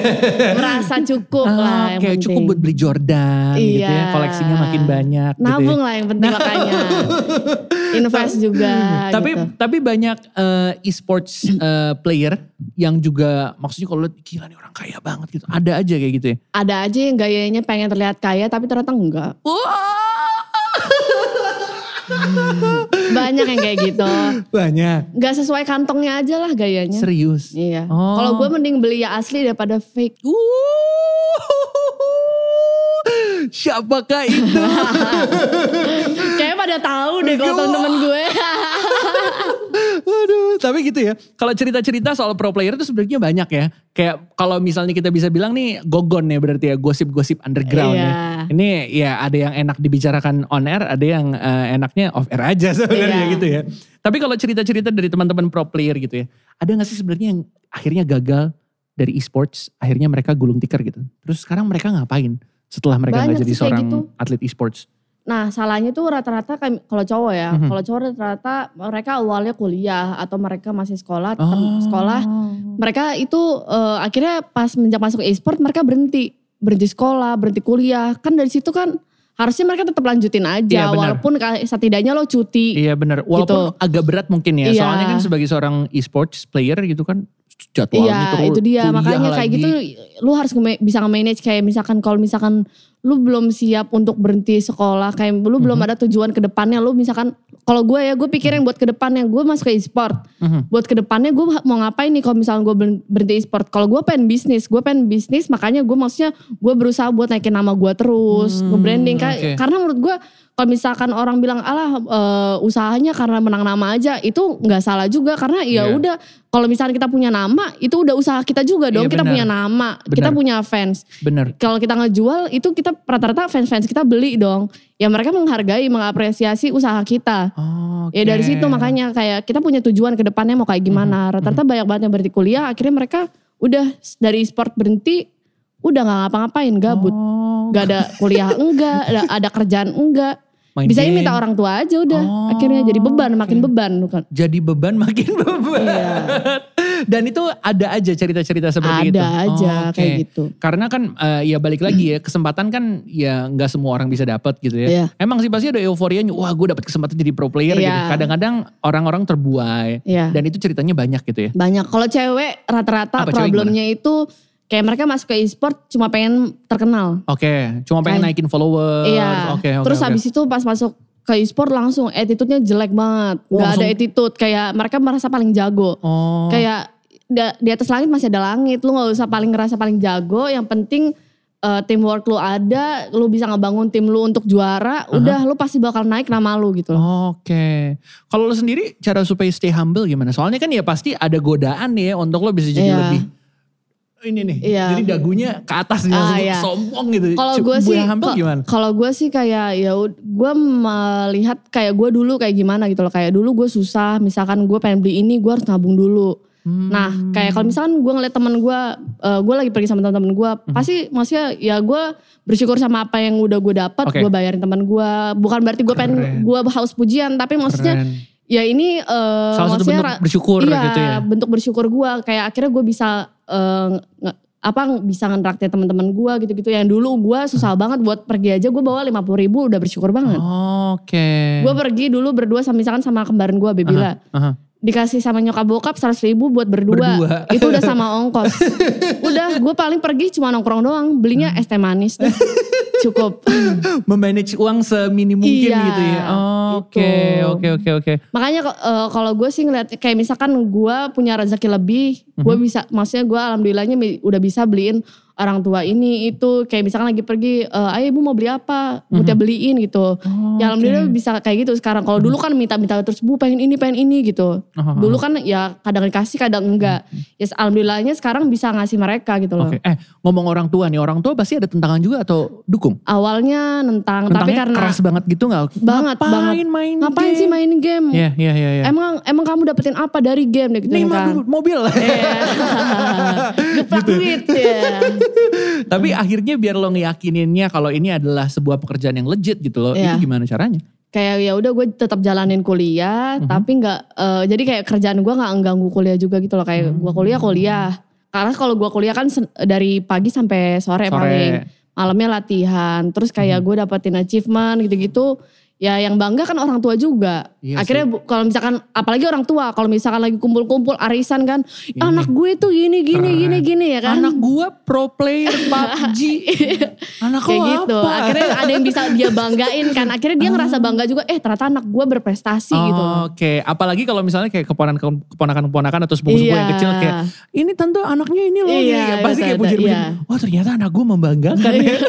merasa cukup Ah, lah yang penting. cukup buat beli Jordan gitu ya. Iya. Koleksinya makin banyak gitu ya. Nabung lah yang penting makanya. Invest juga tapi gitu. tapi banyak eh, e-sports eh, player yang juga maksudnya kalau lihat, gila nih orang kaya banget gitu. Ada aja kayak gitu ya. Ada aja yang gayanya pengen terlihat kaya tapi ternyata enggak. Banyak yang kayak gitu. Banyak. Gak sesuai kantongnya aja lah gayanya. Serius. Iya. Oh. Kalau gue mending beli ya asli daripada fake. Siapakah itu? Pada tahu deh kalau temen-temen gue. Aduh, tapi gitu ya. Kalau cerita-cerita soal pro player itu sebenarnya banyak ya. Kayak kalau misalnya kita bisa bilang nih gogon ya berarti ya gosip-gosip underground ya. Iya. Ini ya ada yang enak dibicarakan on air, ada yang eh, enaknya off air aja sebenarnya Iya. gitu ya. Tapi kalau cerita-cerita dari teman-teman pro player gitu ya, ada gak sih sebenarnya yang akhirnya gagal dari e-sports, akhirnya mereka gulung tikar gitu. Terus sekarang mereka ngapain setelah mereka nggak jadi seorang gitu. atlet e-sports? Nah salahnya tuh rata-rata kalau cowok ya. Mhm. Kalau cowok rata-rata mereka awalnya kuliah atau mereka masih sekolah. Oh. Sekolah. Mereka itu eh, akhirnya pas menjak masuk e-sport mereka berhenti. Berhenti sekolah, berhenti kuliah. Kan dari situ kan harusnya mereka tetap lanjutin aja. Iya, walaupun setidaknya lo cuti. Iya benar. Walaupun agak berat mungkin ya. Iya. Soalnya kan sebagai seorang e-sports player gitu kan jadwalnya Iya itu dia makanya kayak lagi. gitu lu harus nge- bisa nge-manage kayak misalkan kalau misalkan lu belum siap untuk berhenti sekolah kayak lu belum Mhm. ada tujuan ke depannya lu misalkan kalau gue ya gue pikirin buat ke depannya gue masuk ke e-sport Mhm. buat ke depannya gue mau ngapain nih kalau misalkan gue ber- berhenti e-sport kalau gue pengen bisnis gue pengen bisnis makanya gue maksudnya gue berusaha buat naikin nama gue terus Hmm, nge-branding kayak oke. karena menurut gue kalau misalkan orang bilang alah eh, usahanya karena menang nama aja itu nggak salah juga. Karena ya Iya. udah kalau misalnya kita punya nama itu udah usaha kita juga dong. Iya, kita punya nama Benar. kita punya fans. Bener. kalau kita ngejual itu kita rata-rata fans-fans kita beli dong. Ya mereka menghargai mengapresiasi usaha kita. Oh, ya dari situ makanya kayak kita punya tujuan ke depannya mau kayak gimana. Rata-rata banyak banget yang berhenti kuliah akhirnya mereka udah dari sport berhenti udah nggak ngapa-ngapain gabut Oh, Gak ada kuliah enggak, ada, ada kerjaan enggak. main Bisa game. minta orang tua aja udah. Oh, Akhirnya jadi beban, makin oke. beban bukan. Jadi beban makin beban. Iya. Dan itu ada aja cerita-cerita seperti itu. Ada aja Oh, oke. kayak gitu. Karena kan eh, ya balik lagi ya kesempatan kan ya nggak semua orang bisa dapat gitu ya. Iya. Emang sih pasti ada euforianya. Wah gue dapat kesempatan jadi pro player gitu. Iya. Kadang-kadang orang-orang terbuai Iya. dan itu ceritanya banyak gitu ya. Banyak. Kalau cewek rata-rata Apa cewek problemnya itu kayak mereka masuk ke e-sport cuma pengen terkenal. Oke, cuma pengen Kayak- naikin followers. Iya. Oke, oke. Terus oke. habis itu pas masuk ke e-sport langsung attitude-nya jelek banget. Oh, Gak ada attitude kayak mereka merasa paling jago. Oh. Kayak di atas langit masih ada langit. Lu gak usah paling ngerasa paling jago. Yang penting eh, teamwork lu ada, lu bisa ngebangun tim lu untuk juara, udah lu pasti bakal naik nama lu gitu. Oke. Kalau lo sendiri cara supaya stay humble gimana? Soalnya kan ya pasti ada godaan nih ya untuk lo bisa jadi Iya. lebih ini nih. Iya. Jadi dagunya ke atas Ah, langsung iya. sombong gitu. Kalau gue sih, kalau gue sih kayak ya, gue melihat kayak gue dulu kayak gimana gitu loh. Kayak dulu gue susah, misalkan gue pengen beli ini, gue harus nabung dulu. Hmm. Nah, kayak kalau misalkan gue ngeliat temen gue, uh, gue lagi pergi sama temen-temen gue, Hmm. pasti maksudnya ya gue bersyukur sama apa yang udah gue dapat, Oke. gue bayarin temen gue. Bukan berarti gue pengen gue haus pujian, tapi maksudnya Keren. ya ini uh, Salah satu bentuk bersyukur iya, gitu ya. bentuk bersyukur gue. Kayak akhirnya gue bisa uh, apa bisa ngeraktir teman-teman gue gitu-gitu. Yang dulu gue susah banget buat pergi aja, gue bawa lima puluh ribu udah bersyukur banget. Oke. Gue pergi dulu berdua sama misalkan sama kembaran gue Bebila Aha. dikasih sama nyokap bokap 100 ribu buat berdua. Berdua. Itu udah sama ongkos. udah gue paling pergi cuma nongkrong doang. Belinya es teh manis deh. Cukup. Memanage uang seminim mungkin Iya, gitu ya. Oke, gitu. oke, oke, oke. Makanya eh, kalau gue sih ngeliat kayak misalkan gue punya rezeki lebih. Mhm. Gue bisa, maksudnya gue alhamdulillahnya udah bisa beliin orang tua ini itu kayak misalkan lagi pergi eh, ayo ibu mau beli apa mau dia beliin gitu Oh, ya alhamdulillah bisa kayak gitu sekarang kalau dulu kan minta-minta terus bu pengen ini pengen ini gitu Aha, dulu kan ya kadang dikasih kadang enggak ya alhamdulillahnya sekarang bisa ngasih mereka gitu loh Oke, eh ngomong orang tua nih, orang tua pasti ada tentangan juga atau dukung? awalnya nentang tapi karena keras banget gitu gak? Banget, Ngapain banget. main ngapain game? sih main game Iya, iya, iya. iya. emang emang kamu dapetin apa dari game deh gitu Nih kan mobil. Iya. Gepak Gitu. duit ya. Tapi akhirnya biar lo ngeyakininnya kalau ini adalah sebuah pekerjaan yang legit gitu loh. Iya. Itu gimana caranya? Kayak ya udah gue tetap jalanin kuliah, Mhm. tapi nggak eh, jadi kayak kerjaan gue nggak mengganggu kuliah juga gitu loh. Kayak gue kuliah kuliah. Karena kalau gue kuliah kan dari pagi sampai sore, Sore. paling malamnya latihan. Terus kayak gue dapetin achievement gitu-gitu. Ya yang bangga kan orang tua juga. Iya Akhirnya kalau misalkan apalagi orang tua kalau misalkan lagi kumpul-kumpul arisan kan, Ini. anak gue tuh gini gini Keren. gini gini ya kan. Anak gua pro player PUBG. Anak kayak lo gitu. apa? Akhirnya ada yang bisa dia banggain kan. Akhirnya dia ngerasa bangga juga. Eh ternyata anak gue berprestasi gitu. Oh, Oke, apalagi kalau misalnya kayak keponakan keponakan-keponakan atau sepupu-sepupu yang Iya. kecil kayak ini tante anaknya ini loh, Iya, ya, pasti kayak puji-puji. iya. Wah ternyata anak gue membanggakan ya.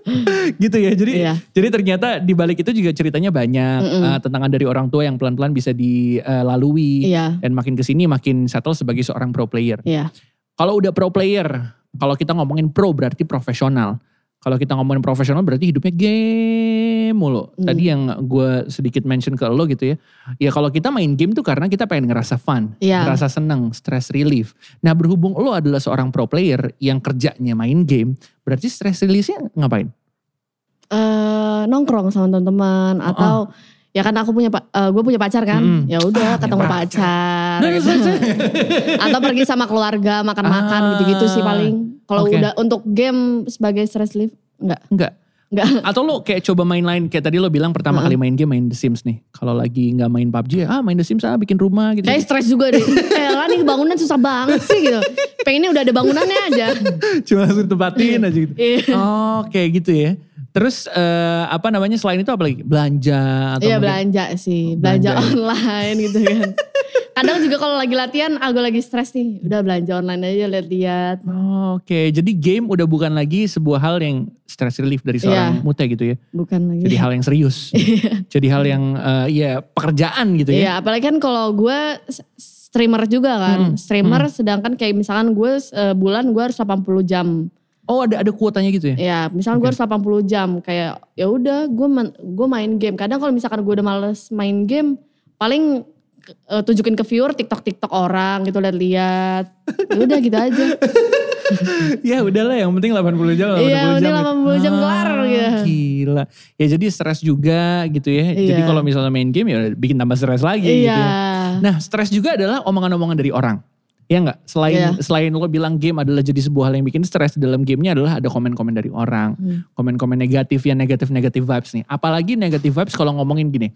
gitu ya. Jadi Iya. jadi ternyata di balik itu juga ceritanya banyak Mm-mm. eh, tentangan dari orang tua yang pelan-pelan bisa dilalui Iya, dan makin ke sini makin settle sebagai seorang pro player. iya. Kalau udah pro player, kalau kita ngomongin pro berarti profesional. Kalau kita ngomongin profesional berarti hidupnya game mulu. Hmm. Tadi yang gue sedikit mention ke lo gitu ya. Ya kalau kita main game tuh karena kita pengen ngerasa fun, Iya. ngerasa seneng, stress relief. Nah berhubung lo adalah seorang pro player yang kerjanya main game, berarti stress release-nya ngapain? Eh, nongkrong sama teman-teman Oh, atau ya kan aku punya gue punya pacar kan. Mm-mm. Ya udah Ah, ketemu punya pacar. Nah, gitu. atau pergi sama keluarga makan-makan Ah, gitu-gitu sih paling. Kalau oke. udah untuk game sebagai stress relief enggak. Enggak. Enggak. Atau lo kayak coba main lain, kayak tadi lo bilang pertama Heeh. kali main game main The Sims nih. Kalau lagi nggak main PUBG, ah main The Sims ah bikin rumah gitu. Kayak stres juga deh. Eh lah nih bangunan susah banget sih gitu. Pengennya udah ada bangunannya aja. Cuma langsung tempatin aja gitu. Iya. Oh kayak gitu ya. Terus eh, apa namanya selain itu apa lagi? Belanja atau Iya mungkin- belanja sih, belanja, Belanja ya. online gitu kan. Kadang juga kalau lagi latihan, aku lagi stres nih, udah belanja online aja lihat-lihat. Oh, Oke, jadi game udah bukan lagi sebuah hal yang stress relief dari seorang Iya. mute gitu ya. Bukan lagi. Jadi hal yang serius. jadi hal yang eh, ya pekerjaan gitu ya. Iya, apalagi kan kalau gue streamer juga kan. Hmm, Streamer sedangkan kayak misalkan gue sebulan gue harus 80 jam. Oh ada ada kuotanya gitu ya? Ya, misalkan gue harus 80 jam kayak ya udah gue gue main game. Kadang kalau misalkan gue udah males main game, paling eh, tunjukin ke viewer TikTok TikTok orang gitu lihat-lihat. Ya udah gitu aja. ya udahlah yang penting 80 jam 80 Iya, jam. gitu. 80 jam kelar, gitu. Gila. Ya jadi stres juga gitu ya. Jadi Iya. kalau misalnya main game ya bikin tambah stres lagi Iya. gitu ya. Nah stres juga adalah omongan-omongan dari orang. Ya nggak? Selain Iya. selain lo bilang game adalah jadi sebuah hal yang bikin stres di dalam gamenya adalah ada komen-komen dari orang, Hmm. komen-komen negatif ya negatif negatif vibes nih. Apalagi negatif vibes kalau ngomongin gini,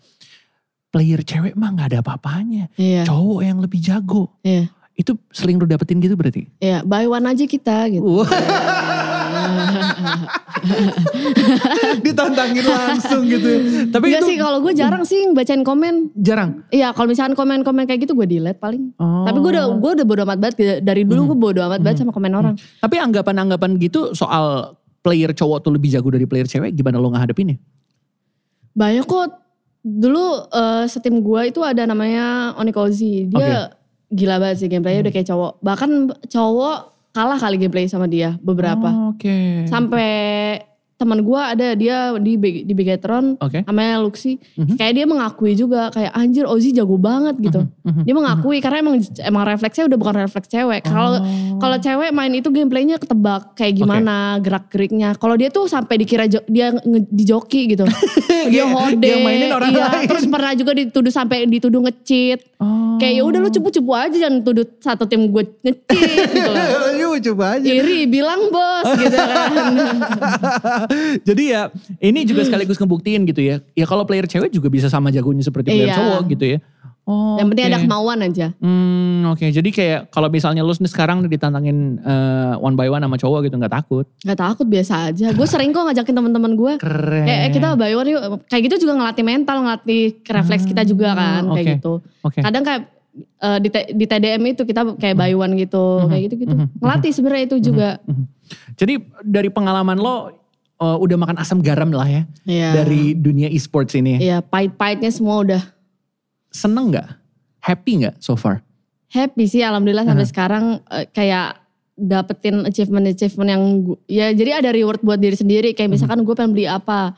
player cewek mah nggak ada apa-apanya, Iya. cowok yang lebih jago. Iya. Itu sering lo dapetin gitu berarti? Iya, buy one aja kita gitu. Ditantangin langsung gitu. Tapi Enggak itu sih kalau gue jarang sih bacain komen. jarang. Iya, kalau misalkan komen-komen kayak gitu gue delete paling. Oh. Tapi gue udah gue udah bodo amat banget dari dulu gue bodo amat banget sama komen orang. Tapi anggapan-anggapan gitu soal player cowok tuh lebih jago dari player cewek gimana lo ngehadapinnya? Banyak kok dulu eh, setim gue itu ada namanya Onikozi. Dia gila banget sih gameplaynya udah kayak cowok. Bahkan cowok kalah kali gameplay sama dia beberapa. Oh, Oke. Sampai teman gue ada dia di di Begatron Oke. namanya Luxi. Mhm. Kayak dia mengakui juga kayak anjir Ozi jago banget gitu. Mhm. Dia mengakui karena emang emang refleksnya udah bukan refleks cewek. Kalau Oh. kalau cewek main itu gameplaynya ketebak kayak gimana gerak geriknya. Kalau dia tuh sampai dikira jo- dia nge- di joki gitu. dia hode. Yang mainin orang iya, lain. Terus pernah juga dituduh sampai dituduh ngecit. Oh. Kayak ya udah lu cupu-cupu aja jangan tuduh satu tim gue ngecit gitu. Yuk coba aja. Iri bilang bos gitu kan. Jadi ya ini juga sekaligus ngebuktiin gitu ya. Ya kalau player cewek juga bisa sama jagonya seperti player Iya. cowok gitu ya. Oh, Yang penting ada oke. kemauan aja. Hmm, oke. Jadi kayak kalau misalnya lu nih sekarang ditantangin eh, one by one sama cowok gitu nggak takut. Gak takut biasa aja. Gue sering kok ngajakin teman-teman gue. Keren. Eh, eh, kita buy one yuk. Kayak gitu juga ngelatih mental, ngelatih refleks kita juga kan. Kayak oke. gitu. Oke. Kadang kayak eh, di, di TDM itu kita kayak buy one gitu. Kayak gitu-gitu. Mhm. Ngelatih sebenarnya itu juga. Mhm. Jadi dari pengalaman lo eh, udah makan asam garam lah ya Iya. dari dunia e-sports ini. Iya, pahit-pahitnya semua udah Seneng nggak? Happy nggak so far? happy sih. Alhamdulillah sampai sekarang eh, kayak dapetin achievement-achievement yang ya jadi ada reward buat diri sendiri. Kayak misalkan gue pengen beli apa.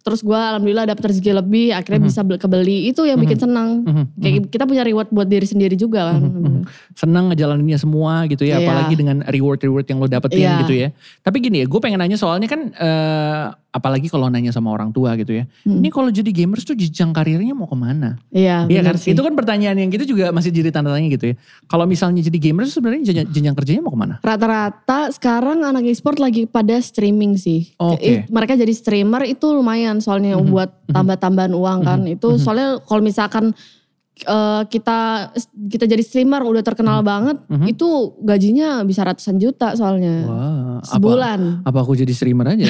Terus gue alhamdulillah dapet rezeki lebih, akhirnya bisa beli- kebeli. Itu yang bikin senang. Mhm. Kayak kita punya reward buat diri sendiri juga kan. seneng ngejalaninnya semua gitu ya, Iya. apalagi dengan reward-reward yang lo dapetin Iya. gitu ya. Tapi gini ya, gue pengen nanya soalnya kan, eh, apalagi kalau nanya sama orang tua gitu ya. Hmm. Ini kalau jadi gamers tuh jenjang karirnya mau ke mana? Iya, Iya kan? sih. Itu kan pertanyaan yang gitu juga masih jadi tanda tanya gitu ya. Kalau misalnya jadi gamers sebenarnya jenjang, jenjang kerjanya mau ke mana? Rata-rata sekarang anak e-sport lagi pada streaming sih. Oke. I- Mereka jadi streamer itu lumayan soalnya buat tambah-tambahan uang kan. Itu soalnya kalau misalkan eh, kita kita jadi streamer udah terkenal banget, itu gajinya bisa ratusan juta soalnya. Apa, Sebulan. apa aku jadi streamer aja?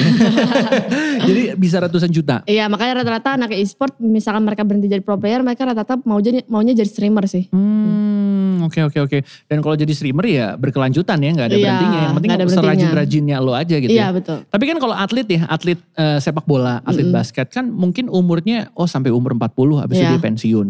jadi bisa ratusan juta. Iya makanya rata-rata anak e-sport misalkan mereka berhenti jadi pro player, mereka rata-rata mau jadi maunya jadi streamer sih. Hmm, oke oke oke. Dan kalau jadi streamer ya berkelanjutan ya, nggak ada Iya, berhentinya. Yang penting serajin-rajinnya lo aja gitu Iya ya. betul. Tapi kan kalau atlet ya, atlet eh, sepak bola, atlet basket kan mungkin umurnya oh sampai umur 40 habis itu Iya. dia pensiun.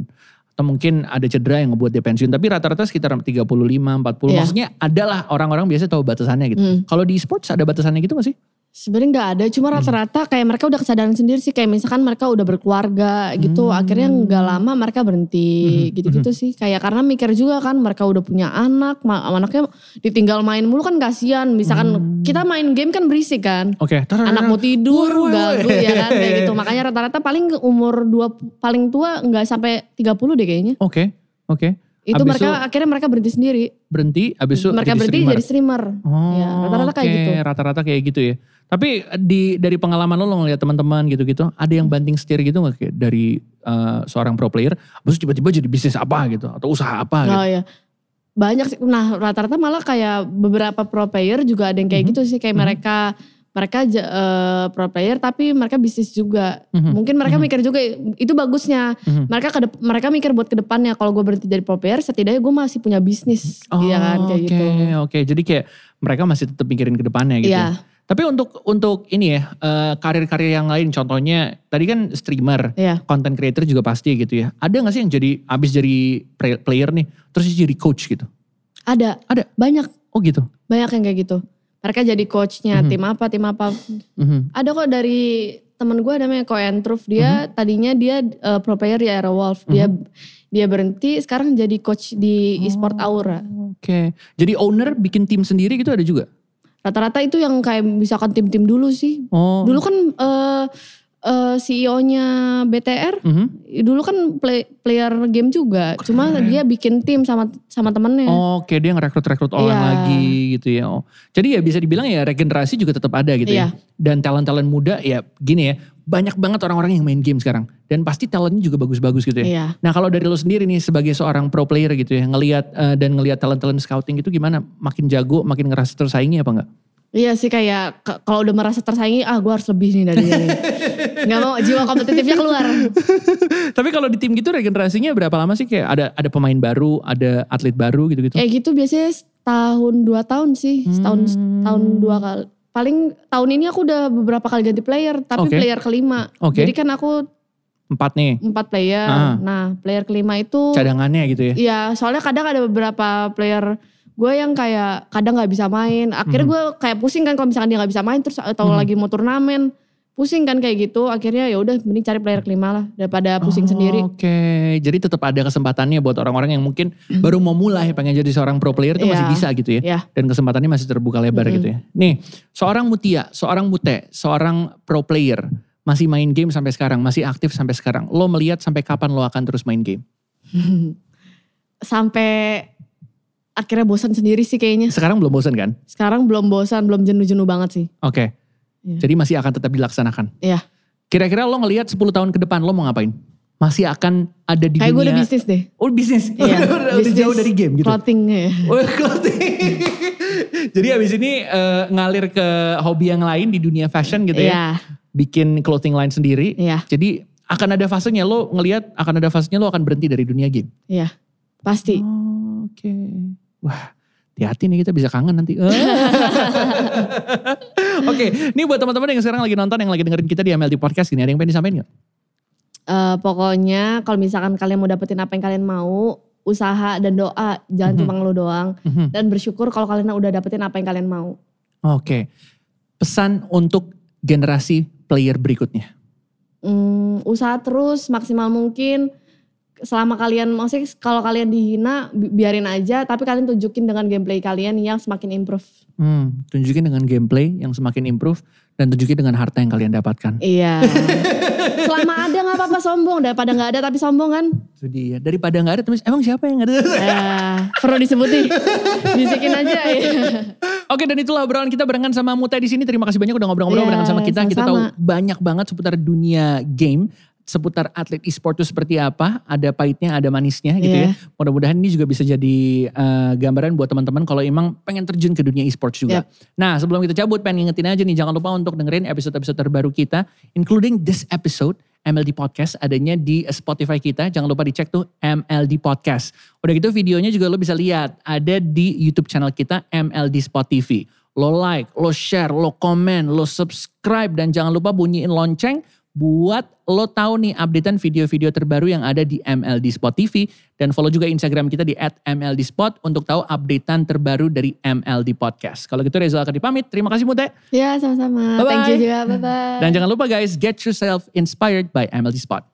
Atau mungkin ada cedera yang ngebuat dia pensiun. Tapi rata-rata sekitar 35, 40. Iya. Maksudnya adalah orang-orang biasa tahu batasannya gitu. Mm. Kalau di sports ada batasannya gitu gak sih? Sebenarnya nggak ada, cuma rata-rata kayak mereka udah kesadaran sendiri sih. Kayak misalkan mereka udah berkeluarga gitu, akhirnya nggak lama mereka berhenti gitu-gitu sih. Kayak karena mikir juga kan mereka udah punya anak, anaknya ditinggal main mulu kan kasihan. Misalkan kita main game kan berisik kan. Oke. Anak mau tidur, ganggu woi. ya kan kayak gitu. Makanya rata-rata paling umur dua paling tua nggak sampai 30 deh kayaknya. Oke, oke. Itu Habis mereka akhirnya mereka berhenti sendiri. berhenti, habis itu mereka jadi berhenti streamer. jadi streamer. Oh, Ya, rata-rata kayak oke. gitu. Rata-rata kayak gitu ya. Tapi di dari pengalaman lo, lo ngeliat teman-teman gitu-gitu, ada yang banting setir gitu nggak kayak dari eh, seorang pro player, terus tiba-tiba jadi bisnis apa gitu atau usaha apa gitu? Oh ya. Banyak sih. Nah rata-rata malah kayak beberapa pro player juga ada yang kayak Mhm. gitu sih. Kayak mereka mereka eh, pro player tapi mereka bisnis juga. Mhm. Mungkin mereka mikir juga itu bagusnya. Mhm. Mereka ke mereka mikir buat ke depannya. Kalau gue berhenti jadi pro player setidaknya gue masih punya bisnis. Oh, Iya kan kayak oke, gitu. Oke, jadi kayak mereka masih tetap mikirin ke depannya gitu. Iya. Tapi untuk untuk ini ya eh, karir-karir yang lain, contohnya tadi kan streamer, Iya. content creator juga pasti gitu ya. Ada nggak sih yang jadi abis jadi play- player nih, terus jadi coach gitu? Ada. Ada. Banyak. Oh gitu. Banyak yang kayak gitu. Mereka jadi coachnya Mhm. tim apa tim apa. Mhm. Ada kok dari temen gue namanya Koen Truff. Dia tadinya dia eh, pro player di Aerowolf. Dia dia berhenti sekarang jadi coach di e-sport Aura. Oke. Jadi owner bikin tim sendiri gitu ada juga? Rata-rata itu yang kayak misalkan tim-tim dulu sih. Oh. Dulu kan eh eh, CEO-nya BTR Mhm. dulu kan play- player game juga. Cuma dia bikin tim sama sama temennya. Oke, dia ngerekrut-rekrut orang Iya. lagi gitu ya. Oh. Jadi ya bisa dibilang ya regenerasi juga tetap ada gitu ya. Iya. Dan talent-talent muda ya gini ya, banyak banget orang-orang yang main game sekarang. Dan pasti talentnya juga bagus-bagus gitu ya. Iya. Nah kalau dari lo sendiri nih sebagai seorang pro player gitu ya, ngelihat eh, dan ngelihat talent-talent scouting itu gimana? Makin jago, makin ngerasa tersaingi apa enggak? Iya sih kayak kalau udah merasa tersaingi, ah gue harus lebih nih dari ini. Gak mau jiwa kompetitifnya keluar. Tapi kalau di tim gitu regenerasinya berapa lama sih? Kayak ada ada pemain baru, ada atlet baru gitu-gitu? Kayak gitu biasanya setahun dua tahun sih, setahun Hmm. tahun dua kali. Paling tahun ini aku udah beberapa kali ganti player, tapi Oke. player kelima. Oke. Jadi kan aku Empat nih, empat player. Ah. Nah player kelima itu, cadangannya gitu ya. Iya, soalnya kadang ada beberapa player gue yang kayak kadang nggak bisa main. Akhirnya Mhm. gue kayak pusing kan kalau misalkan dia nggak bisa main terus atau Mhm. lagi mau turnamen, pusing kan kayak gitu. Akhirnya ya udah mending cari player kelima lah daripada pusing Oh, sendiri. Oke, jadi tetap ada kesempatannya buat orang-orang yang mungkin baru mau mulai pengen jadi seorang pro player itu masih Iya. bisa gitu ya. Iya. Dan kesempatannya masih terbuka lebar Mm-mm. gitu ya. Nih, seorang Mutia, seorang Mute, seorang pro player masih main game sampai sekarang, masih aktif sampai sekarang. Lo melihat sampai kapan lo akan terus main game? Sampai akhirnya bosan sendiri sih kayaknya. Sekarang belum bosan kan? Sekarang belum bosan, belum jenuh-jenuh banget sih. Oke. Iya. Jadi masih akan tetap dilaksanakan. Iya. Kira-kira lo ngelihat 10 tahun ke depan lo mau ngapain? Masih akan ada di Kayak gue dunia udah bisnis deh. Oh bisnis. Iya. udah, udah bisnis jauh dari game gitu. Clothing ya. Oh, clothing. Jadi abis ini eh, ngalir ke hobi yang lain di dunia fashion gitu ya. Iya. Bikin clothing line sendiri. Iya. Jadi akan ada fasenya lo ngelihat akan ada fasenya lo akan berhenti dari dunia game. Iya. Pasti. Oh, Oke. Wah, hati-hati nih kita bisa kangen nanti. Oke, ini buat teman-teman yang sekarang lagi nonton, yang lagi dengerin kita di MLD Podcast ini, ada yang pengen disampaikan gak? Eh, pokoknya kalau misalkan kalian mau dapetin apa yang kalian mau, usaha dan doa, jangan Mhm. cuma ngeluh doang. Mhm. Dan bersyukur kalau kalian udah dapetin apa yang kalian mau. Oke, pesan untuk generasi player berikutnya. Hmm, usaha terus maksimal mungkin. Selama kalian, maksudnya kalau kalian dihina, bi- biarin aja. Tapi kalian tunjukin dengan gameplay kalian yang semakin improve. Hmm, tunjukin dengan gameplay yang semakin improve dan tunjukin dengan harta yang kalian dapatkan. Iya. Selama ada nggak apa-apa sombong. Daripada nggak ada tapi sombong kan. Itu dia. Daripada nggak ada, terus emang siapa yang ada? Eh, perlu disebut nih. Bisikin aja ya. Oke dan itulah obrolan kita barengan sama Muta di sini. Terima kasih banyak udah ngobrol-ngobrol Iya, barengan sama kita. Kita tahu banyak banget seputar dunia game, seputar atlet e-sport itu seperti apa. Ada pahitnya, ada manisnya gitu Iya. ya. Mudah-mudahan ini juga bisa jadi eh, gambaran buat teman-teman kalau emang pengen terjun ke dunia e-sports juga. Nah sebelum kita cabut pengen ngingetin aja nih jangan lupa untuk dengerin episode-episode terbaru kita, including this episode. MLD Podcast adanya di Spotify kita. Jangan lupa dicek tuh MLD Podcast. Udah gitu videonya juga lo bisa lihat. Ada di YouTube channel kita MLD Spot TV. Lo like, lo share, lo komen, lo subscribe. Dan jangan lupa bunyiin lonceng buat lo tahu nih updatean video-video terbaru yang ada di MLD Spot TV. Dan follow juga Instagram kita di MLD Spot untuk tahu updatean terbaru dari MLD Podcast. Kalau gitu Reza akan dipamit. Terima kasih Mute. Ya sama-sama. Thank you juga. Bye-bye. Dan jangan lupa guys, get yourself inspired by MLD Spot.